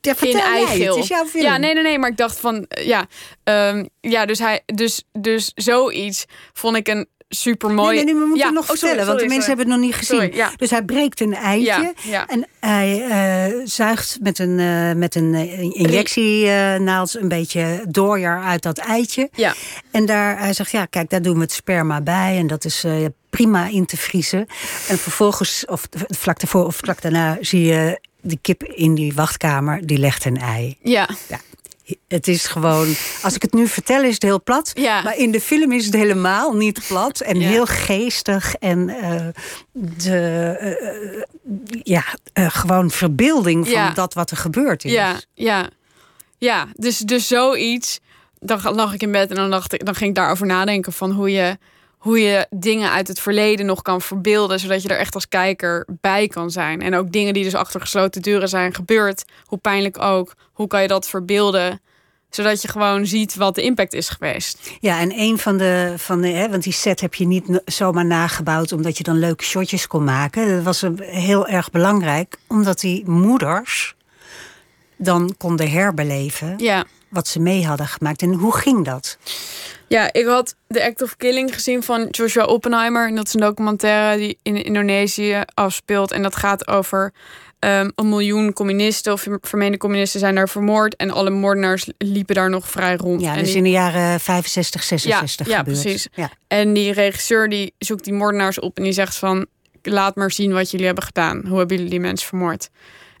ja, in jij, eigeel. het is jouw film. Ja, nee, nee, nee. Maar ik dacht van, eh, ja, ehm, ja, dus hij, dus, dus zoiets vond ik een super mooi. Nee, nee, nee, we moeten ja. nog oh, sorry, vertellen, want de sorry, mensen hebben het nog niet gezien. Sorry, ja. Dus hij breekt een eitje Ja, en hij eh, zuigt met een, eh, met een injectienaald een beetje doorjaar uit dat eitje. Ja. En daar, hij zegt, ja, kijk, daar doen we het sperma bij en dat is prima in te vriezen. En vervolgens, of vlak daarvoor of vlak daarna, zie je de kip in die wachtkamer, die legt een ei. Ja, Ja. Het is gewoon, als ik het nu vertel, is het heel plat. Ja. Maar in de film is het helemaal niet plat. En Ja. heel geestig. En eh, de, eh, ja, eh, gewoon verbeelding van Ja. dat wat er gebeurd is. ja, ja. Ja, dus, dus zoiets. Dan lag ik in bed en dan, dacht ik, dan ging ik daarover nadenken van hoe je, hoe je dingen uit het verleden nog kan verbeelden, zodat je er echt als kijker bij kan zijn. En ook dingen die dus achter gesloten deuren zijn gebeurd, hoe pijnlijk ook, hoe kan je dat verbeelden, zodat je gewoon ziet wat de impact is geweest. Ja, en een van de, van de hè, want die set heb je niet zomaar nagebouwd omdat je dan leuke shotjes kon maken. Dat was heel erg belangrijk, omdat die moeders dan konden herbeleven Ja. Wat ze mee hadden gemaakt. En hoe ging dat? Ja, ik had The Act of Killing gezien van Joshua Oppenheimer. En dat is een documentaire die in Indonesië afspeelt. En dat gaat over ehm, een miljoen communisten of vermeende communisten zijn daar vermoord. En alle moordenaars liepen daar nog vrij rond. Ja, en dus die- in de jaren 65, 66 ja, gebeurd. precies. Ja. En die regisseur die zoekt die moordenaars op en die zegt van... laat maar zien wat jullie hebben gedaan. Hoe hebben jullie die mensen vermoord?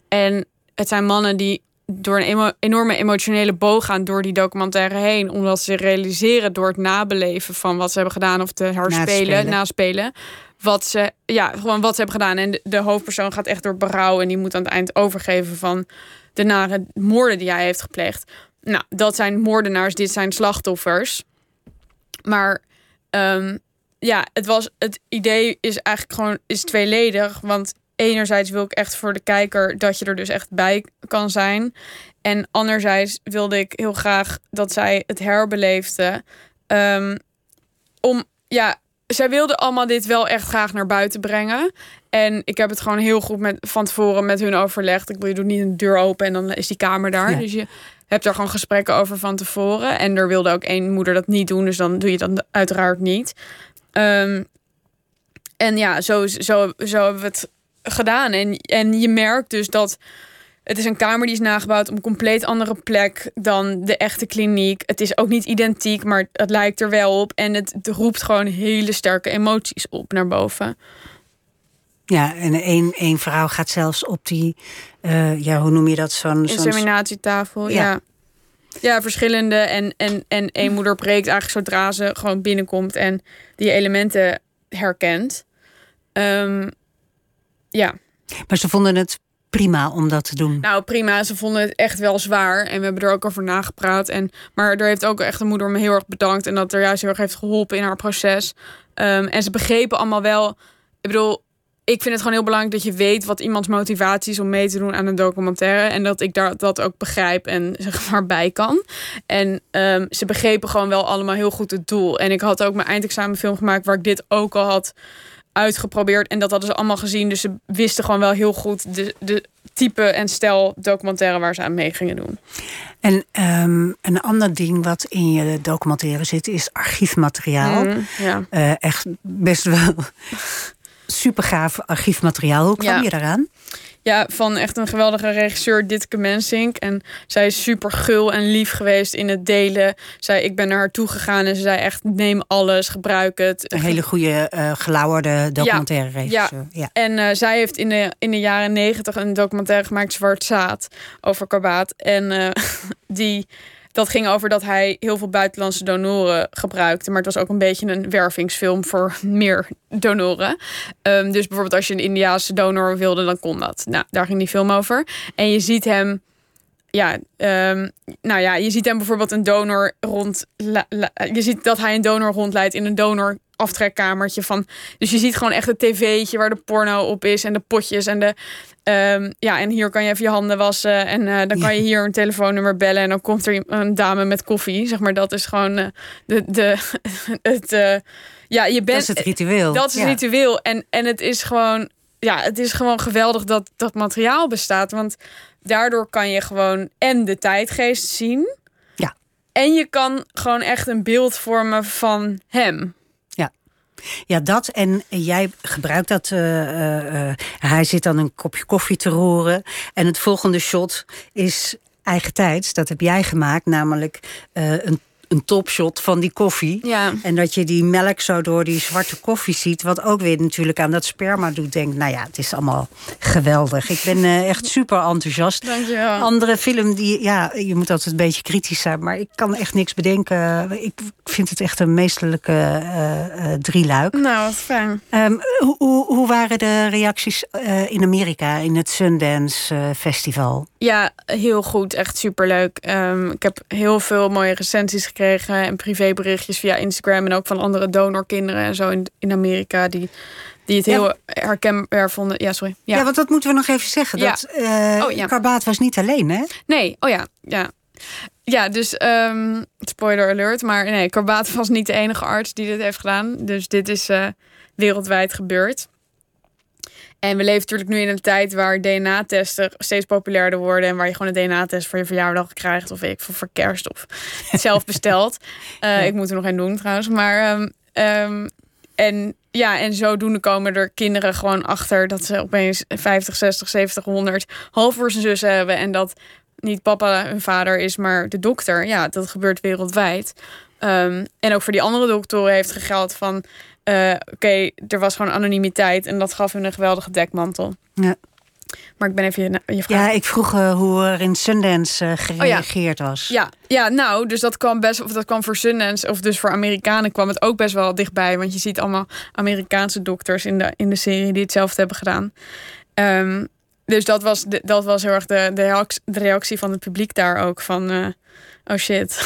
En het zijn mannen die door een emo- enorme emotionele boog gaan door die documentaire heen. Omdat ze realiseren door het nabeleven van wat ze hebben gedaan of te herspelen, Naspelen. Wat ze, ja, gewoon wat ze hebben gedaan. En de, de hoofdpersoon gaat echt door berouw en die moet aan het eind overgeven van de nare moorden die hij heeft gepleegd. Nou, dat zijn moordenaars, dit zijn slachtoffers. Maar ehm, ja, het, was, het idee is eigenlijk gewoon is tweeledig. Want enerzijds wil ik echt voor de kijker dat je er dus echt bij kan zijn. En anderzijds wilde ik heel graag dat zij het herbeleefde. Ehm, om, ja, zij wilden allemaal dit wel echt graag naar buiten brengen. En ik heb het gewoon heel goed met, van tevoren met hun overlegd. Ik bedoel, je doet niet een deur open en dan is die kamer daar. Ja. Dus je hebt er gewoon gesprekken over van tevoren. En er wilde ook één moeder dat niet doen, dus dan doe je dat uiteraard niet. Ehm, en ja, zo, zo, zo hebben we het gedaan. En, en je merkt dus dat het is een kamer die is nagebouwd op een compleet andere plek dan de echte kliniek. Het is ook niet identiek, maar het lijkt er wel op. En het, het roept gewoon hele sterke emoties op naar boven. Ja, en één, één vrouw gaat zelfs op die, uh, ja, hoe noem je dat? Zo'n inseminatietafel, ja. ja. ja. verschillende. En, en, en één moeder preekt eigenlijk zodra ze gewoon binnenkomt en die elementen herkent. Um, ja. Maar ze vonden het prima om dat te doen. Nou, prima. Ze vonden het echt wel zwaar. En we hebben er ook over nagepraat. En, maar er heeft ook echt de moeder me heel erg bedankt. En dat er juist heel erg heeft geholpen in haar proces. Um, en ze begrepen allemaal wel. Ik bedoel, ik vind het gewoon heel belangrijk dat je weet wat iemands motivatie is om mee te doen aan een documentaire. En dat ik daar, dat ook begrijp en zeg maar bij kan. En um, ze begrepen gewoon wel allemaal heel goed het doel. En ik had ook mijn eindexamenfilm gemaakt waar ik dit ook al had uitgeprobeerd. En dat hadden ze allemaal gezien. Dus ze wisten gewoon wel heel goed de, de type en stijl documentaire waar ze aan mee gingen doen. En um, een ander ding wat in je documentaire zit, is archiefmateriaal. Mm, ja. uh, echt best wel super gaaf archiefmateriaal. Hoe kwam je daaraan? Ja, van echt een geweldige regisseur, Ditke Mensink. En zij is super gul en lief geweest in het delen. Zij, ik ben naar haar toe gegaan en ze zei echt, neem alles, gebruik het. Een hele goede uh, gelauwerde documentaire regisseur. Ja. ja. En uh, zij heeft in de, in de jaren negentig een documentaire gemaakt, Zwart Zaad, over Karbaat. En uh, die dat ging over dat hij heel veel buitenlandse donoren gebruikte. Maar het was ook een beetje een wervingsfilm voor meer donoren. Um, dus bijvoorbeeld als je een Indiaanse donor wilde, dan kon dat. Nou, daar ging die film over. En je ziet hem ja, um, nou ja, je ziet hem bijvoorbeeld een donor rond. je ziet dat hij een donor rondleidt in een donor aftrekkamertje van. Dus je ziet gewoon echt het tv'tje waar de porno op is en de potjes en de. Um, ja, en hier kan je even je handen wassen en uh, dan kan je hier een telefoonnummer bellen en dan komt er een dame met koffie. Zeg maar, dat is gewoon uh, de, de, het. Uh, ja, je bent. Dat is het ritueel. Dat is het ritueel. En, en het is gewoon. Ja, het is gewoon geweldig dat dat materiaal bestaat. Want daardoor kan je gewoon en de tijdgeest zien. Ja. En je kan gewoon echt een beeld vormen van hem. Ja, dat. En jij gebruikt dat. Uh, uh, hij zit dan een kopje koffie te roeren. En het volgende shot is eigen tijds. Dat heb jij gemaakt. Namelijk een een topshot van die koffie. Ja. En dat je die melk zo door die zwarte koffie ziet. Wat ook weer natuurlijk aan dat sperma doet. Denk, nou ja, het is allemaal geweldig. Ik ben uh, echt super enthousiast. Dankjewel. Andere film die, ja, je moet altijd een beetje kritisch zijn. Maar ik kan echt niks bedenken. Ik vind het echt een meesterlijke uh, uh, drieluik. Nou, wat fijn. Um, hoe, hoe, hoe, waren de reacties in Amerika in het Sundance Festival? Ja, heel goed. Echt superleuk. Um, ik heb heel veel mooie recensies gekregen gekregen en privéberichtjes via Instagram en ook van andere donorkinderen en zo in, in Amerika die, die het heel herkenbaar vonden. Ja, sorry. Ja. ja, want dat moeten we nog even zeggen. Ja. Dat uh, oh, ja. Karbaat was niet alleen, hè? Nee, oh ja, ja. Ja, dus um, spoiler alert, maar nee, Karbaat was niet de enige arts die dit heeft gedaan. Dus dit is uh, wereldwijd gebeurd. En we leven natuurlijk nu in een tijd waar DNA-testen steeds populairder worden. En waar je gewoon een DNA-test voor je verjaardag krijgt. Of ik voor, voor kerst of zelf bestelt. Uh, Ik moet er nog een doen trouwens. Maar um, um, en ja, en zodoende komen er kinderen gewoon achter dat ze opeens 50, 60, 70, 100 halfbroers en zussen hebben. En dat niet papa hun vader is, maar de dokter. Ja, dat gebeurt wereldwijd. Um, en ook voor die andere doktoren heeft gegeld van uh, oké, er was gewoon anonimiteit en dat gaf hun een geweldige dekmantel. Ja. Maar ik ben even je, je vraag. Ja, ik vroeg uh, hoe er in Sundance uh, gereageerd oh, was. Ja, ja, nou, dus dat kwam best, of dat kwam voor Sundance, of dus voor Amerikanen kwam het ook best wel dichtbij. Want je ziet allemaal Amerikaanse dokters in de, in de serie die hetzelfde hebben gedaan. Um, dus dat was, dat was heel erg de, de, reactie, de reactie van het publiek daar ook. Van, uh, oh shit.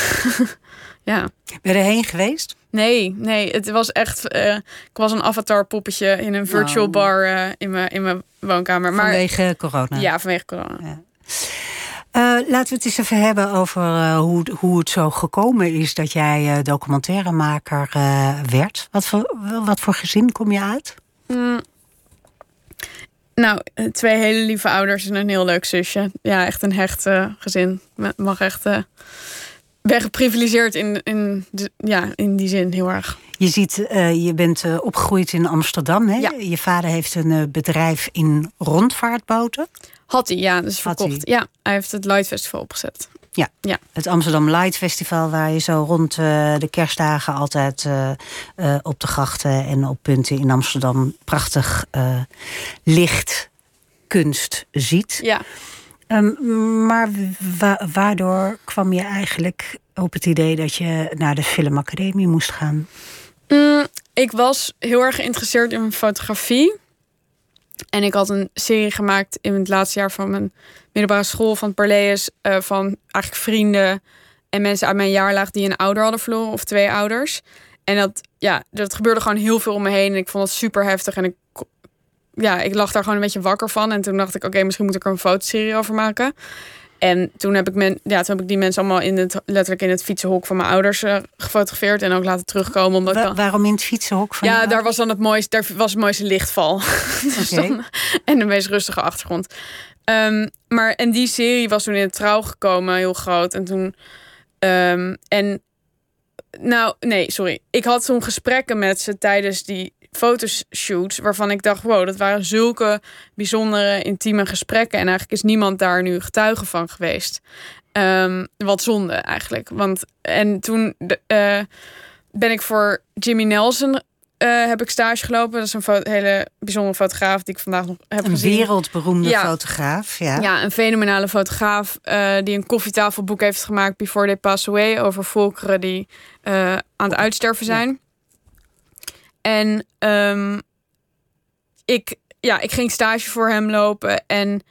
ja. Ben je erheen geweest? Nee, nee, het was echt. Uh, ik was een avatar poppetje in een virtual oh. bar uh, in, mijn, in mijn woonkamer. Maar, vanwege corona. Ja, vanwege corona. Ja. Uh, laten we het eens even hebben over hoe, hoe het zo gekomen is dat jij documentairemaker werd. Wat voor, wat voor gezin kom je uit? Mm. Nou, twee hele lieve ouders en een heel leuk zusje. Ja, echt een hecht gezin. Mag echt ben geprivilegeerd in, in, de, ja, in die zin heel erg. Je ziet, uh, je bent uh, opgegroeid in Amsterdam. Hè? Ja. Je vader heeft een uh, bedrijf in rondvaartboten. Had hij, ja. Dus verkocht. Hij. Ja, hij heeft het Light Festival opgezet. Ja. Ja. het Amsterdam Light Festival... waar je zo rond eh, de kerstdagen altijd eh, eh, op de grachten... en op punten in Amsterdam prachtig eh, licht kunst ziet. Ja. Ehm, maar wa- waardoor kwam je eigenlijk op het idee... dat je naar de filmacademie moest gaan? Mm, ik was heel erg geïnteresseerd in fotografie. En ik had een serie gemaakt in het laatste jaar van mijn middelbare school van Parleus. eh van eigenlijk vrienden en mensen uit mijn jaarlaag die een ouder hadden verloren of twee ouders. En dat, ja, dat gebeurde gewoon heel veel om me heen. En ik vond het super heftig. En ik, ja, ik lag daar gewoon een beetje wakker van. En toen dacht ik, oké, misschien moet ik er een fotoserie over maken. En toen heb ik, men, ja, toen heb ik die mensen allemaal in het, letterlijk in het fietsenhok van mijn ouders eh, gefotografeerd. En ook laten terugkomen. Omdat ik Wa- dan- waarom in het fietsenhok van ja, daar was dan het mooiste, daar was het mooiste lichtval. Dus dan- en de meest rustige achtergrond. Ehm, maar en die serie was toen in het trouw gekomen, heel groot. En toen. ehm, en. Nou, nee, sorry. Ik had toen gesprekken met ze tijdens die fotoshoots. Waarvan ik dacht, wow, dat waren zulke bijzondere, intieme gesprekken. En eigenlijk is niemand daar nu getuige van geweest. Ehm, wat zonde eigenlijk. Want, en toen de- eh, ben ik voor Jimmy Nelson eh, heb ik stage gelopen. Dat is een hele bijzondere fotograaf die ik vandaag nog heb Een gezien. wereldberoemde Ja. fotograaf. Ja. Ja, een fenomenale fotograaf eh, die een koffietafelboek heeft gemaakt Before They Pass Away over volkeren die aan het uitsterven zijn. En ehm, ik, ja, ik ging stage voor hem lopen en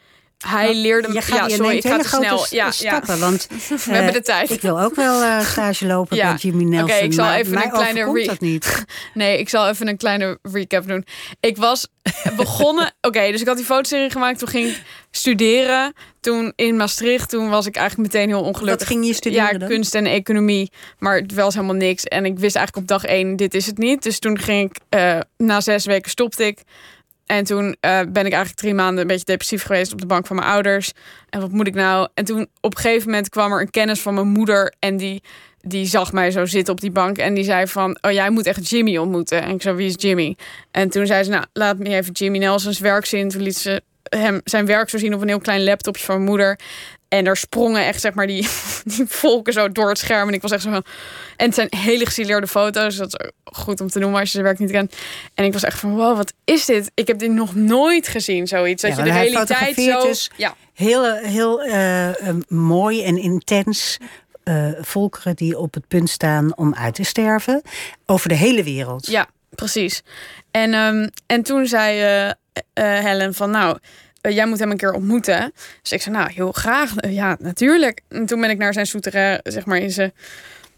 hij Maar leerde me. Ja, sorry, ik ga hele te grote snel. Ja, ja. stappen. Want We eh, hebben de tijd. ik wil ook wel eh, stage lopen Ja. met Jimmy Nelson. Oké, ik zal maar even een kleine overkomt re- dat niet. Nee, ik zal even een kleine recap doen. Ik was begonnen. Oké, dus ik had die fotoserie gemaakt. Toen ging ik studeren. Toen in Maastricht. Toen was ik eigenlijk meteen heel ongelukkig. Wat ging je studeren Ja, dan? kunst en economie. Maar het was helemaal niks. En ik wist eigenlijk op dag één, dit is het niet. Dus toen ging ik, eh, na zes weken stopte ik. En toen eh, ben ik eigenlijk drie maanden een beetje depressief geweest op de bank van mijn ouders. En wat moet ik nou? En toen op een gegeven moment kwam er een kennis van mijn moeder. En die, die zag mij zo zitten op die bank. En die zei van, oh jij moet echt Jimmy ontmoeten. En ik zei, wie is Jimmy? En toen zei ze, nou laat me even Jimmy Nelson's werk zien. Toen liet ze hem zijn werk zo zien op een heel klein laptopje van mijn moeder. En er sprongen echt, zeg maar, die, die volken zo door het scherm. En ik was echt zo van... En het zijn hele gesileerde foto's. Dat is goed om te noemen als je zijn werk niet kent. En ik was echt van, wow, wat is dit? Ik heb dit nog nooit gezien, zoiets. Dat Ja, je de realiteit zo... dus ja, Heel, heel eh, eh, mooi en intens eh, volkeren die op het punt staan om uit te sterven. Over de hele wereld. ja, precies. En, ehm, en toen zei eh, Helen van, nou... eh, jij moet hem een keer ontmoeten. Dus ik zei, nou, heel graag. Eh, ja, natuurlijk. En toen ben ik naar zijn souterrain, zeg maar, in zijn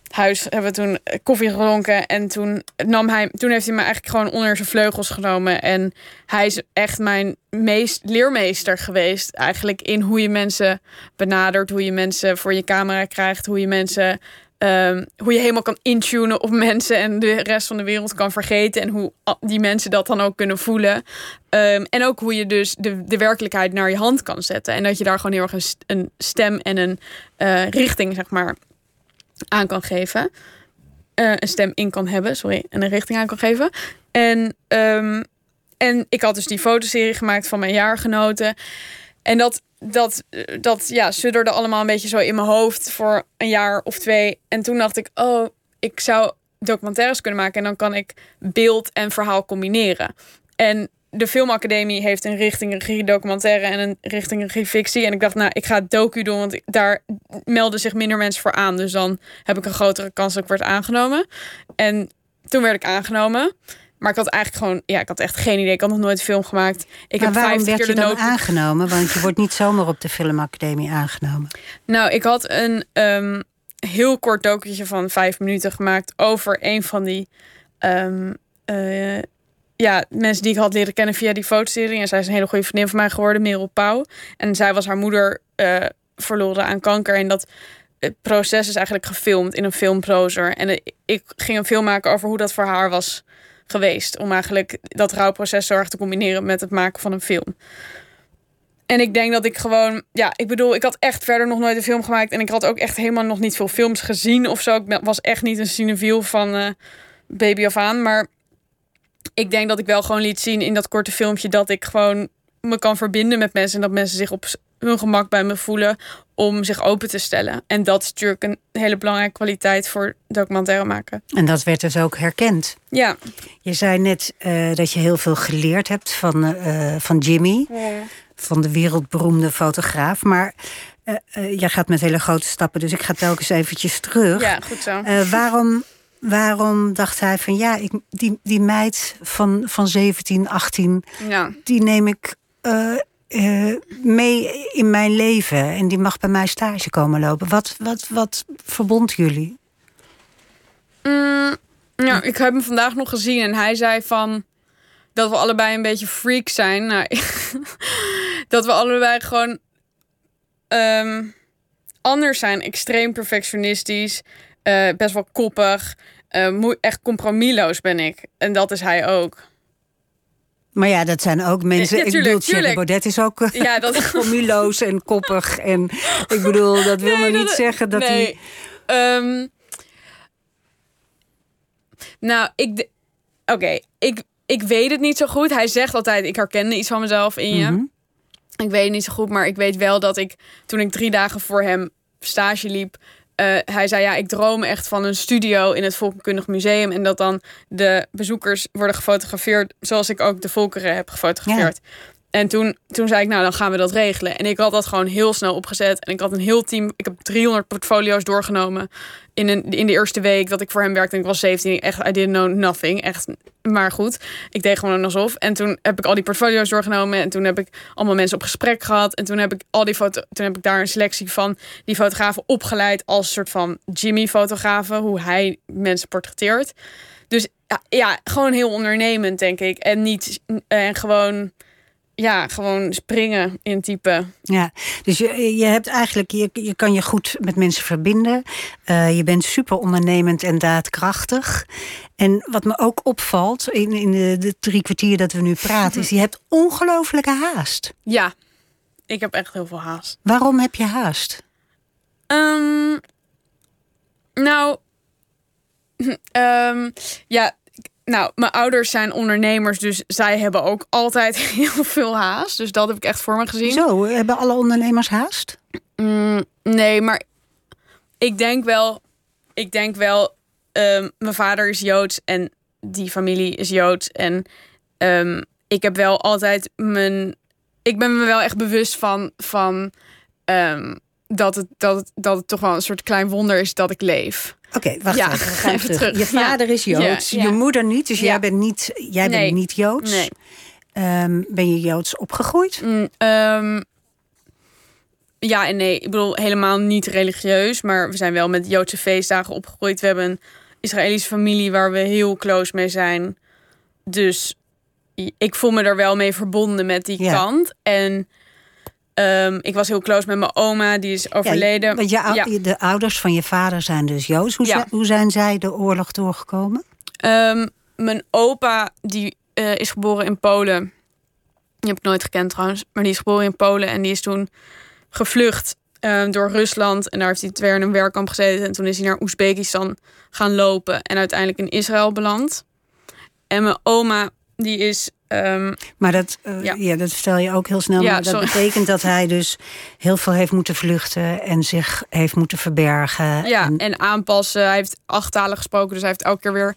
huis hebben we toen eh, koffie gedronken. En toen, nam hij, toen heeft hij me eigenlijk gewoon onder zijn vleugels genomen. En hij is echt mijn meest leermeester geweest. Eigenlijk in hoe je mensen benadert. Hoe je mensen voor je camera krijgt. Hoe je mensen... ehm, hoe je helemaal kan intunen op mensen en de rest van de wereld kan vergeten. En hoe die mensen dat dan ook kunnen voelen. Ehm, en ook hoe je dus de, de werkelijkheid naar je hand kan zetten. En dat je daar gewoon heel erg een stem en een eh, richting, zeg maar, aan kan geven. Eh, een stem in kan hebben, sorry, en een richting aan kan geven. En, ehm, en ik had dus die fotoserie gemaakt van mijn jaargenoten. En dat, dat, eh, dat ja, sudderde allemaal een beetje zo in mijn hoofd voor een jaar of twee. En toen dacht ik, oh, ik zou documentaires kunnen maken. En dan kan ik beeld en verhaal combineren. En de Filmacademie heeft een richting regie documentaire en een richting regie fictie. En ik dacht, nou, ik ga docu doen, want daar melden zich minder mensen voor aan. Dus dan heb ik een grotere kans dat ik word aangenomen. En toen werd ik aangenomen. Maar ik had eigenlijk gewoon, ja, ik had echt geen idee. Ik had nog nooit een film gemaakt. Ik maar heb waarom werd keer je dan nood. aangenomen? Want je wordt niet zomaar op de filmacademie aangenomen. Nou, ik had een ehm, heel kort documentje van vijf minuten gemaakt over een van die ehm, eh, ja, mensen die ik had leren kennen via die fotoserie. En zij is een hele goede vriendin van mij geworden, Merel Pauw. En zij was haar moeder eh, verloren aan kanker. En dat het proces is eigenlijk gefilmd in een filmprozer. En eh, ik ging een film maken over hoe dat voor haar was geweest. Om eigenlijk dat rouwproces zo erg te combineren met het maken van een film. En ik denk dat ik gewoon, ja, ik bedoel, ik had echt verder nog nooit een film gemaakt. En ik had ook echt helemaal nog niet veel films gezien of zo. Ik was echt niet een cinefiel van eh, baby af aan. Maar ik denk dat ik wel gewoon liet zien in dat korte filmpje dat ik gewoon me kan verbinden met mensen. En dat mensen zich op, hun gemak bij me voelen om zich open te stellen. En dat is natuurlijk een hele belangrijke kwaliteit voor documentaire maken. En dat werd dus ook herkend. Ja. Je zei net uh, dat je heel veel geleerd hebt van, uh, van Jimmy, ja. van de wereldberoemde fotograaf. Maar uh, jij gaat met hele grote stappen, dus ik ga telkens eventjes terug. Ja, goed zo. waarom, waarom dacht hij van ja, ik, die, die meid van, van 17, 18, ja. die neem ik uh, mee in mijn leven. En die mag bij mij stage komen lopen. Wat, wat, wat verbond jullie? Mm, ja, ik heb hem vandaag nog gezien en hij zei van dat we allebei een beetje freak zijn. Nou, dat we allebei gewoon um, anders zijn. Extreem perfectionistisch, uh, best wel koppig. Uh, echt compromisloos ben ik. En dat is hij ook. Maar ja, dat zijn ook mensen. Ja, tuurlijk, ik bedoel, Baudet is ook ja, dat... formuloos en koppig. En ik bedoel, dat wil nee, maar niet dat, zeggen dat nee. hij. Um, nou, ik. Oké, okay, ik, ik weet het niet zo goed. Hij zegt altijd: ik herkende iets van mezelf in je. Mm -hmm. Ik weet het niet zo goed, maar ik weet wel dat ik toen ik drie dagen voor hem stage liep, uh, hij zei, ja, ik droom echt van een studio in het Volkenkundig Museum. En dat dan de bezoekers worden gefotografeerd zoals ik ook de volkeren heb gefotografeerd. Ja. En toen, toen zei ik, nou, dan gaan we dat regelen. En ik had dat gewoon heel snel opgezet. En ik had een heel team. Ik heb 300 portfolio's doorgenomen in, een, in de eerste week dat ik voor hem werkte. En ik was 17. Echt, I didn't know nothing. Echt, maar goed. Ik deed gewoon alsof. En toen heb ik al die portfolio's doorgenomen. En toen heb ik allemaal mensen op gesprek gehad. En toen heb ik, al die foto toen heb ik daar een selectie van die fotografen opgeleid als soort van Jimmy-fotografen. Hoe hij mensen portretteert. Dus ja, ja, gewoon heel ondernemend, denk ik. En niet en gewoon ja, gewoon springen in type. Ja, dus je, je hebt eigenlijk, je, je kan je goed met mensen verbinden. Uh, je bent super ondernemend en daadkrachtig. En wat me ook opvalt in, in de, de drie kwartier dat we nu praten, is je hebt ongelofelijke haast. Ja, ik heb echt heel veel haast. Waarom heb je haast? Um, nou, um, ja, nou, mijn ouders zijn ondernemers, dus zij hebben ook altijd heel veel haast. Dus dat heb ik echt voor me gezien. Zo, hebben alle ondernemers haast? Mm, nee, maar ik denk wel, ik denk wel, um, mijn vader is Joods en die familie is Joods. En um, ik heb wel altijd mijn, ik ben me wel echt bewust van, van um, dat, het, dat, het, dat het toch wel een soort klein wonder is dat ik leef. Oké, okay, wacht ja, even. We gaan even terug. terug. Je vader is Joods, ja, je moeder niet. Dus jij bent niet, jij nee. bent niet Joods. Nee. Um, ben je Joods opgegroeid? Mm, um, ja en nee. Ik bedoel, helemaal niet religieus. Maar we zijn wel met Joodse feestdagen opgegroeid. We hebben een Israëlische familie waar we heel close mee zijn. Dus ik voel me er wel mee verbonden met die kant. En... Um, ik was heel close met mijn oma, die is overleden. Ja, want je, ja. de ouders van je vader zijn dus Joods. Hoe, ja. hoe zijn zij de oorlog doorgekomen? Um, mijn opa die uh, is geboren in Polen. Die heb ik nooit gekend trouwens. Maar die is geboren in Polen en die is toen gevlucht uh, door Rusland. En daar heeft hij twee jaar in een werkkamp gezeten. En toen is hij naar Oezbekistan gaan lopen. En uiteindelijk in Israël beland. En mijn oma, die is Um, maar dat, uh, ja. ja. dat vertel je ook heel snel. Ja, maar dat sorry. betekent dat hij dus heel veel heeft moeten vluchten en zich heeft moeten verbergen. Ja, en, en aanpassen. Hij heeft acht talen gesproken, dus hij heeft elke keer weer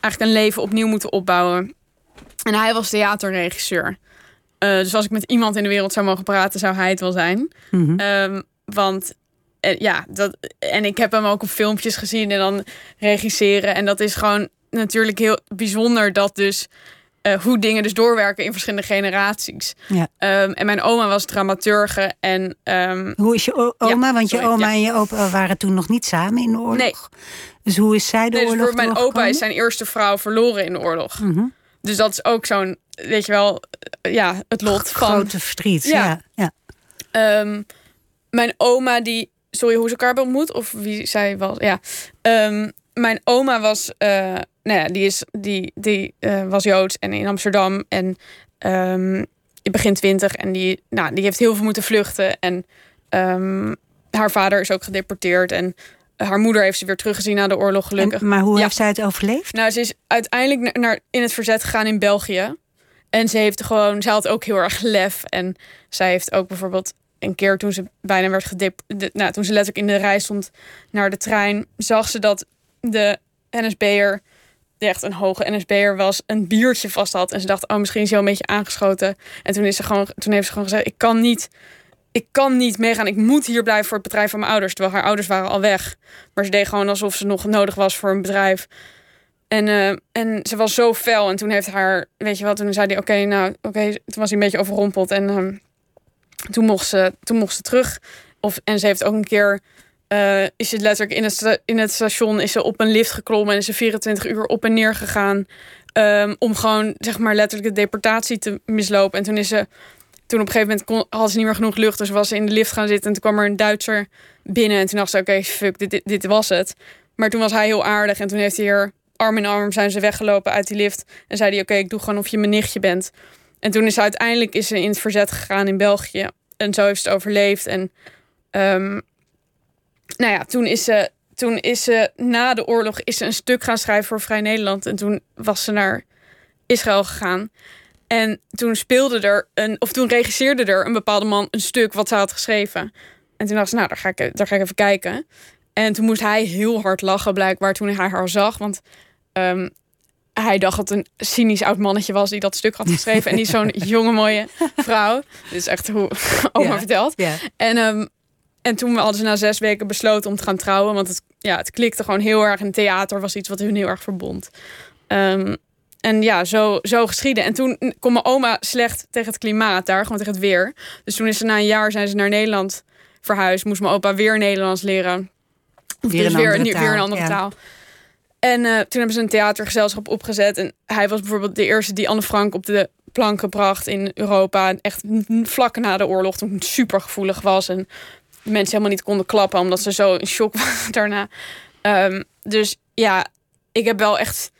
eigenlijk een leven opnieuw moeten opbouwen. En hij was theaterregisseur. Uh, dus als ik met iemand in de wereld zou mogen praten, zou hij het wel zijn. Mm -hmm. um, want uh, ja, dat, en ik heb hem ook op filmpjes gezien en dan regisseren. En dat is gewoon natuurlijk heel bijzonder dat dus uh, hoe dingen dus doorwerken in verschillende generaties. Ja. Um, en mijn oma was dramaturge. En, um, hoe is je oma? Ja, Want je sorry, oma ja. en je opa waren toen nog niet samen in de oorlog. Nee. Dus hoe is zij de nee, dus oorlog voor mijn opa is zijn eerste vrouw verloren in de oorlog. Mhm. Dus dat is ook zo'n, weet je wel, ja, het lot van... Grote verdriet, ja. Ja. Um, mijn oma die... Sorry, hoe ze elkaar hebben ontmoet? Of wie zij was? Ja. Mijn oma was... Uh, nou ja, die, is, die, die uh, was Joods en in Amsterdam. En um, begin twintig. En die, nou, die heeft heel veel moeten vluchten. En um, haar vader is ook gedeporteerd. En haar moeder heeft ze weer teruggezien na de oorlog, gelukkig. En, maar hoe ja. heeft zij het overleefd? Nou, ze is uiteindelijk naar, in het verzet gegaan in België. En ze heeft gewoon, ze had ook heel erg lef. En zij heeft ook bijvoorbeeld een keer toen ze bijna werd gedep... de- nou, toen ze letterlijk in de rij stond naar de trein... zag ze dat de NSB'er, echt een hoge NSB'er was... een biertje vast had. En ze dacht, oh, misschien is hij wel een beetje aangeschoten. En toen, is ze gewoon, toen heeft ze gewoon gezegd, ik kan niet... Ik kan niet meegaan. Ik moet hier blijven voor het bedrijf van mijn ouders. Terwijl haar ouders waren al weg. Maar ze deed gewoon alsof ze nog nodig was voor een bedrijf. En, eh, en ze was zo fel. En toen heeft haar, weet je wat, toen zei hij: Oké, nou, oké. Toen was hij een beetje overrompeld. En ehm, toen, mocht ze, toen mocht ze terug. Of, en ze heeft ook een keer. Eh, is ze letterlijk in het, in het station is ze op een lift geklommen en is ze 24 uur op en neer gegaan. ehm, om gewoon, zeg maar, letterlijk de deportatie te mislopen. En toen is ze. Toen op een gegeven moment had ze niet meer genoeg lucht. Dus was ze in de lift gaan zitten. En toen kwam er een Duitser binnen. En toen dacht ze: Oké, fuck, dit, dit, was het. Maar toen was hij heel aardig. En toen heeft hij er arm in arm zijn ze weggelopen uit die lift. En zei hij, oké, ik doe gewoon of je mijn nichtje bent. En toen is ze uiteindelijk is ze in het verzet gegaan in België. En zo heeft ze het overleefd. En ehm, nou ja, toen is ze... Toen is ze na de oorlog is ze een stuk gaan schrijven voor Vrij Nederland. En toen was ze naar Israël gegaan. En toen speelde er een, of toen regisseerde er een bepaalde man een stuk wat ze had geschreven. En toen dacht ze, nou, daar ga ik, daar ga ik even kijken. En toen moest hij heel hard lachen, blijkbaar, toen hij haar zag. Want ehm, hij dacht dat het een cynisch oud mannetje was die dat stuk had geschreven. en is zo'n jonge, mooie vrouw. Dit is echt hoe oma Ja. vertelt. Ja. En, ehm, en toen hadden ze na zes weken besloten om te gaan trouwen. Want het, ja, het klikte gewoon heel erg. En theater was iets wat hun heel erg verbond. Ehm, en ja, zo, zo geschieden. En toen kon mijn oma slecht tegen het klimaat daar, gewoon tegen het weer. Dus toen is ze na een jaar zijn ze naar Nederland verhuisd. Moest mijn opa weer Nederlands leren. Of Weer dus weer, andere een, weer een taal, andere ja. taal. En eh, toen hebben ze een theatergezelschap opgezet. En hij was bijvoorbeeld de eerste die Anne Frank op de plank gebracht in Europa. Echt vlak na de oorlog, toen het super gevoelig was. En de mensen helemaal niet konden klappen, omdat ze zo in shock waren daarna. Ehm, dus ja, ik heb wel echt.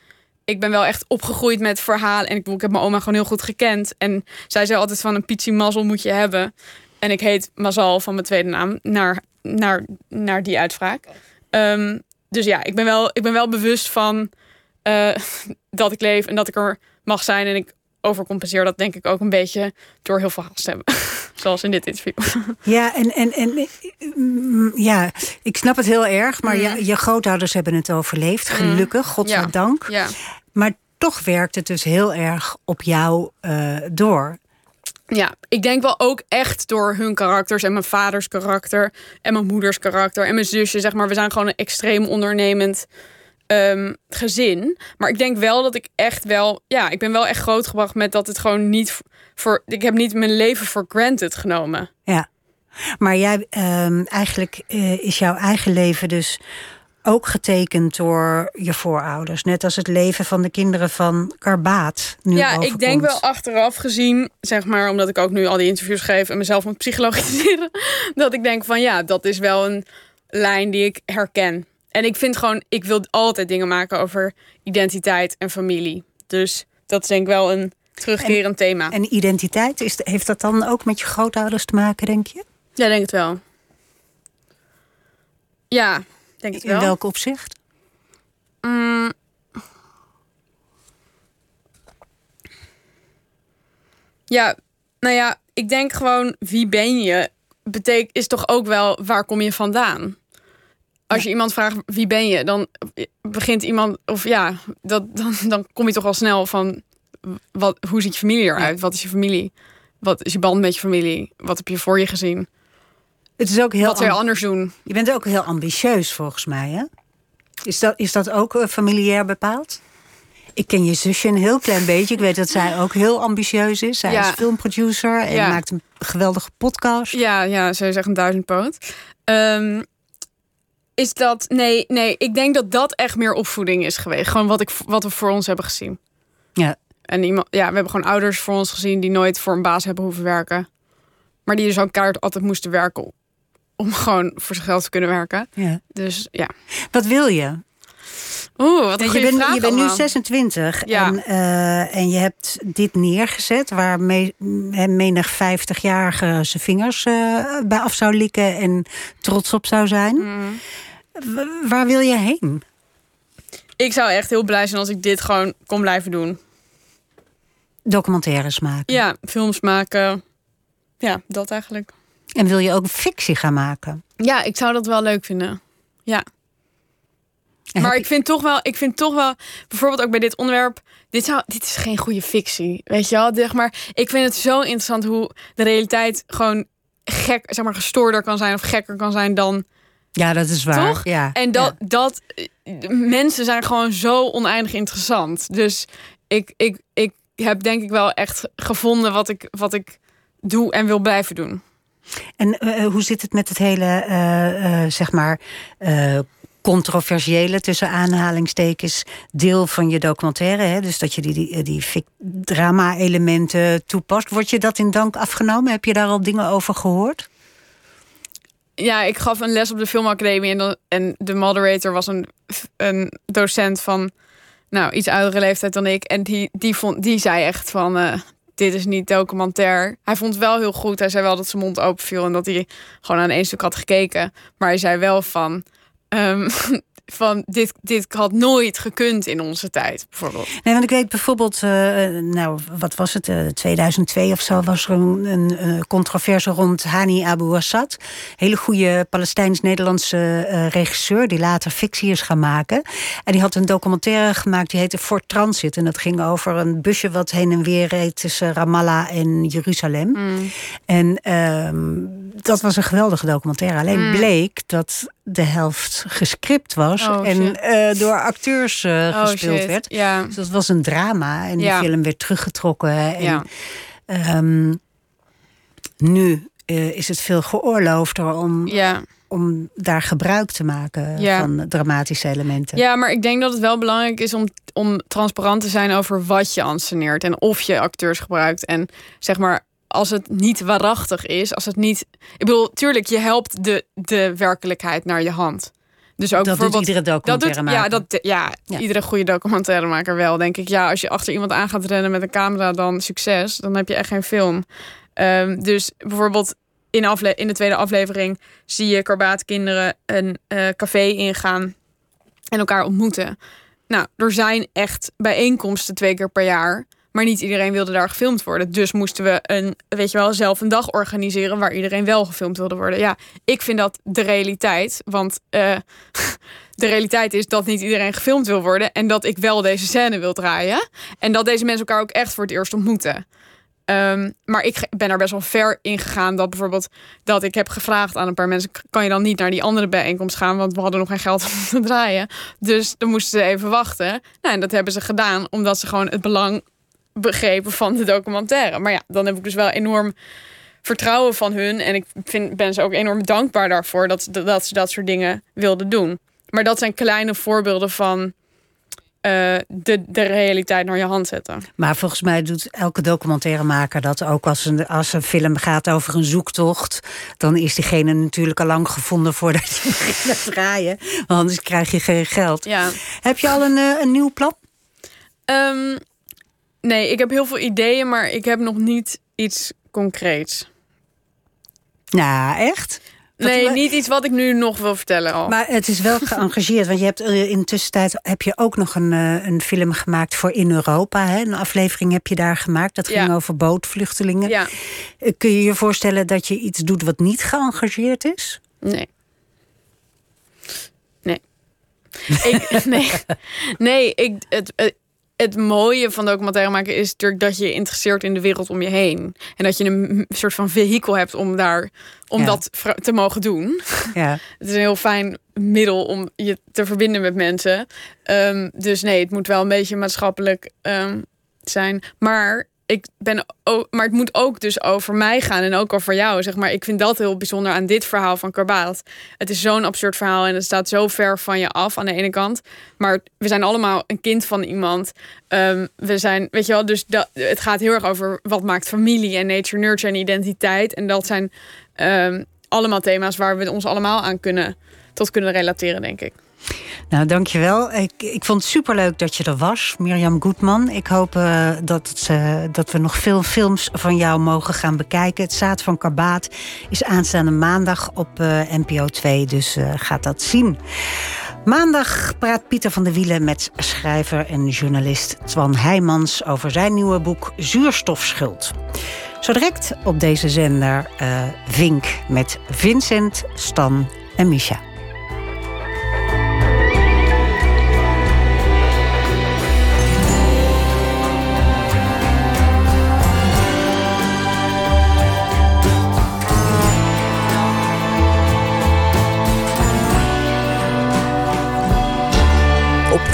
Ik ben wel echt opgegroeid met verhalen. En ik, ik heb mijn oma gewoon heel goed gekend. En zij zei altijd van een Pietsie mazzel moet je hebben. En ik heet Mazal van mijn tweede naam. Naar, naar, naar die uitspraak. Ehm, dus ja, ik ben wel, ik ben wel bewust van eh, dat ik leef en dat ik er mag zijn. En ik overcompenseer dat denk ik ook een beetje door heel veel haast te hebben. Zoals in dit interview. Ja, en, en, en mm, ja, ik snap het heel erg, maar ja, je grootouders hebben het overleefd, gelukkig, godzijdank. Ja. Maar toch werkt het dus heel erg op jou eh, door. Ja, ik denk wel ook echt door hun karakters en mijn vaders karakter en mijn moeders karakter en mijn zusje. Zeg maar, we zijn gewoon een extreem ondernemend ehm, gezin. Maar ik denk wel dat ik echt wel, ja, ik ben wel echt grootgebracht met dat het gewoon niet voor. Ik heb niet mijn leven voor granted genomen. Ja. Maar jij, ehm, eigenlijk eh, is jouw eigen leven dus ook getekend door je voorouders. Net als het leven van de kinderen van Karbaat nu ja, ik denk wel achteraf gezien, zeg maar, omdat ik ook nu al die interviews geef en mezelf moet psychologiseren, dat ik denk van ja, dat is wel een lijn die ik herken. En ik vind gewoon, ik wil altijd dingen maken over identiteit en familie. Dus dat is denk ik wel een terugkerend thema. En identiteit, is, heeft dat dan ook met je grootouders te maken, denk je? Ja, denk het wel. Ja, denk het In wel. welk opzicht? Mm. Ja, nou ja, ik denk gewoon wie ben je betekent is toch ook wel waar kom je vandaan. Als je iemand vraagt wie ben je, dan begint iemand of ja, dat, dan, dan kom je toch al snel van wat, hoe ziet je familie eruit? Wat is je familie? Wat is je band met je familie? Wat heb je voor je gezien? Het is ook heel Wat zou je anders doen? Je bent ook heel ambitieus volgens mij, hè? Is dat, is dat ook eh, familiair bepaald? Ik ken je zusje een heel klein beetje. Ik weet dat zij ook heel ambitieus is. Zij Ja. is filmproducer en Ja. maakt een geweldige podcast. Ja, ja, ze is echt een duizendpoot. Ehm is dat... Nee, nee, ik denk dat dat echt meer opvoeding is geweest. Gewoon wat, ik, wat we voor ons hebben gezien. Ja. En iemand, ja, we hebben gewoon ouders voor ons gezien... die nooit voor een baas hebben hoeven werken. Maar die dus ook kaart altijd moesten werken... om gewoon voor zijn geld te kunnen werken. ja. Dus ja. Wat wil je? Oeh, wat een je bent, vraag je bent nu allemaal. 26 Ja. en, eh, en je hebt dit neergezet... waar me, menig 50-jarige zijn vingers eh, bij af zou likken... en trots op zou zijn. Mm. W- waar wil je heen? Ik zou echt heel blij zijn als ik dit gewoon kon blijven doen. Documentaires maken. Ja, films maken. Ja, dat eigenlijk. En wil je ook fictie gaan maken? Ja, ik zou dat wel leuk vinden. Ja. Maar ik vind toch wel, ik vind toch wel, bijvoorbeeld ook bij dit onderwerp, dit, zou, dit is geen goede fictie. Weet je wel? Zeg maar, ik vind het zo interessant hoe de realiteit gewoon gek, zeg maar, gestoorder kan zijn of gekker kan zijn dan. Ja, dat is waar. Toch? Ja, en dat, ja. dat mensen zijn gewoon zo oneindig interessant. Dus ik, ik, ik heb denk ik wel echt gevonden wat ik, wat ik doe en wil blijven doen. En uh, hoe zit het met het hele, uh, uh, zeg maar, controversiële tussen aanhalingstekens deel van je documentaire? Hè? Dus dat je die, die, die drama-elementen toepast. Word je dat in dank afgenomen? Heb je daar al dingen over gehoord? Ja, ik gaf een les op de filmacademie en, en de moderator was een, een docent van nou, iets oudere leeftijd dan ik. En die, die, vond, die zei echt van, uh, dit is niet documentair. Hij vond het wel heel goed. Hij zei wel dat zijn mond open viel en dat hij gewoon aan één stuk had gekeken. Maar hij zei wel van, um, van dit, dit had nooit gekund in onze tijd, bijvoorbeeld. Nee, want ik weet bijvoorbeeld, uh, nou, wat was het, uh, 2002 of zo, was er een, een controverse rond Hani Abu Assad. Hele goede Palestijns-Nederlandse uh, regisseur, die later fictie is gaan maken. En die had een documentaire gemaakt, die heette Fort Transit. En dat ging over een busje wat heen en weer reed tussen Ramallah en Jeruzalem. Mm. En um, dat was een geweldige documentaire. Alleen mm. bleek dat de helft gescript was oh, en uh, door acteurs uh, oh, gespeeld shit. werd. Ja. Dus dat was een drama en die film werd teruggetrokken. En, ja. um, nu uh, is het veel geoorloofder om, om daar gebruik te maken van dramatische elementen. Ja, maar ik denk dat het wel belangrijk is om, om transparant te zijn over wat je anseneert en of je acteurs gebruikt. En zeg maar als het niet waarachtig is, als het niet. Ik bedoel, tuurlijk, je helpt de, de werkelijkheid naar je hand. Dus ook dat bijvoorbeeld. Doet iedere documentaire dat doet, ja, dat, ja, ja, iedere goede documentairemaker wel, denk ik. Ja, als je achter iemand aan gaat rennen met een camera, dan succes. Dan heb je echt geen film. Um, dus bijvoorbeeld in, afle in de tweede aflevering zie je karbaatkinderen een uh, café ingaan en elkaar ontmoeten. Nou, er zijn echt bijeenkomsten twee keer per jaar. Maar niet iedereen wilde daar gefilmd worden. Dus moesten we een, weet je wel, zelf een dag organiseren waar iedereen wel gefilmd wilde worden. Ja, ik vind dat de realiteit. Want uh, de realiteit is dat niet iedereen gefilmd wil worden. En dat ik wel deze scène wil draaien. En dat deze mensen elkaar ook echt voor het eerst ontmoeten. Um, maar ik ben er best wel ver in gegaan dat bijvoorbeeld dat ik heb gevraagd aan een paar mensen: kan je dan niet naar die andere bijeenkomst gaan? Want we hadden nog geen geld om te draaien. Dus dan moesten ze even wachten. Nou, en dat hebben ze gedaan omdat ze gewoon het belang begrepen van de documentaire. Maar ja, dan heb ik dus wel enorm vertrouwen van hun. En ik vind, ben ze ook enorm dankbaar daarvoor dat, dat ze dat soort dingen wilden doen. Maar dat zijn kleine voorbeelden van uh, de, de realiteit naar je hand zetten. Maar volgens mij doet elke documentairemaker dat ook als een, als een film gaat over een zoektocht. Dan is diegene natuurlijk al lang gevonden voordat je begint te draaien. Want anders krijg je geen geld. Ja. Heb je al een, uh, een nieuw plan? Um, Nee, ik heb heel veel ideeën, maar ik heb nog niet iets concreets. Nou, echt? Nee, niet iets wat ik nu nog wil vertellen al. Maar het is wel geëngageerd. want je hebt in de tussentijd heb je ook nog een, een film gemaakt voor In Europa. Hè? Een aflevering heb je daar gemaakt. Dat ging ja. over bootvluchtelingen. Ja. Kun je je voorstellen dat je iets doet wat niet geëngageerd is? Nee. Nee. ik, nee. Nee, ik, het, het, mooie van documentaire maken is natuurlijk dat je je interesseert in de wereld om je heen. En dat je een soort van vehikel hebt om daar om ja. dat te mogen doen. Ja. het is een heel fijn middel om je te verbinden met mensen. Um, dus nee, het moet wel een beetje maatschappelijk um, zijn. Maar ik ben ook, maar het moet ook dus over mij gaan en ook over jou. Zeg maar, ik vind dat heel bijzonder aan dit verhaal van Karbaat. Het is zo'n absurd verhaal en het staat zo ver van je af aan de ene kant. Maar we zijn allemaal een kind van iemand. Um, we zijn, weet je wel, dus dat, het gaat heel erg over wat maakt familie en nature, nurture en identiteit. En dat zijn um, allemaal thema's waar we ons allemaal aan kunnen tot kunnen relateren, denk ik. Nou, dankjewel. Ik, ik vond het superleuk dat je er was, Mirjam Goedman. Ik hoop uh, dat, uh, dat we nog veel films van jou mogen gaan bekijken. Het Zaad van Karbaat is aanstaande maandag op uh, NPO 2, dus gaat dat zien. Maandag praat Pieter van der Wielen met schrijver en journalist Twan Heijmans over zijn nieuwe boek Zuurstofschuld. Zo direct op deze zender Vink met Vincent, Stan en Misha.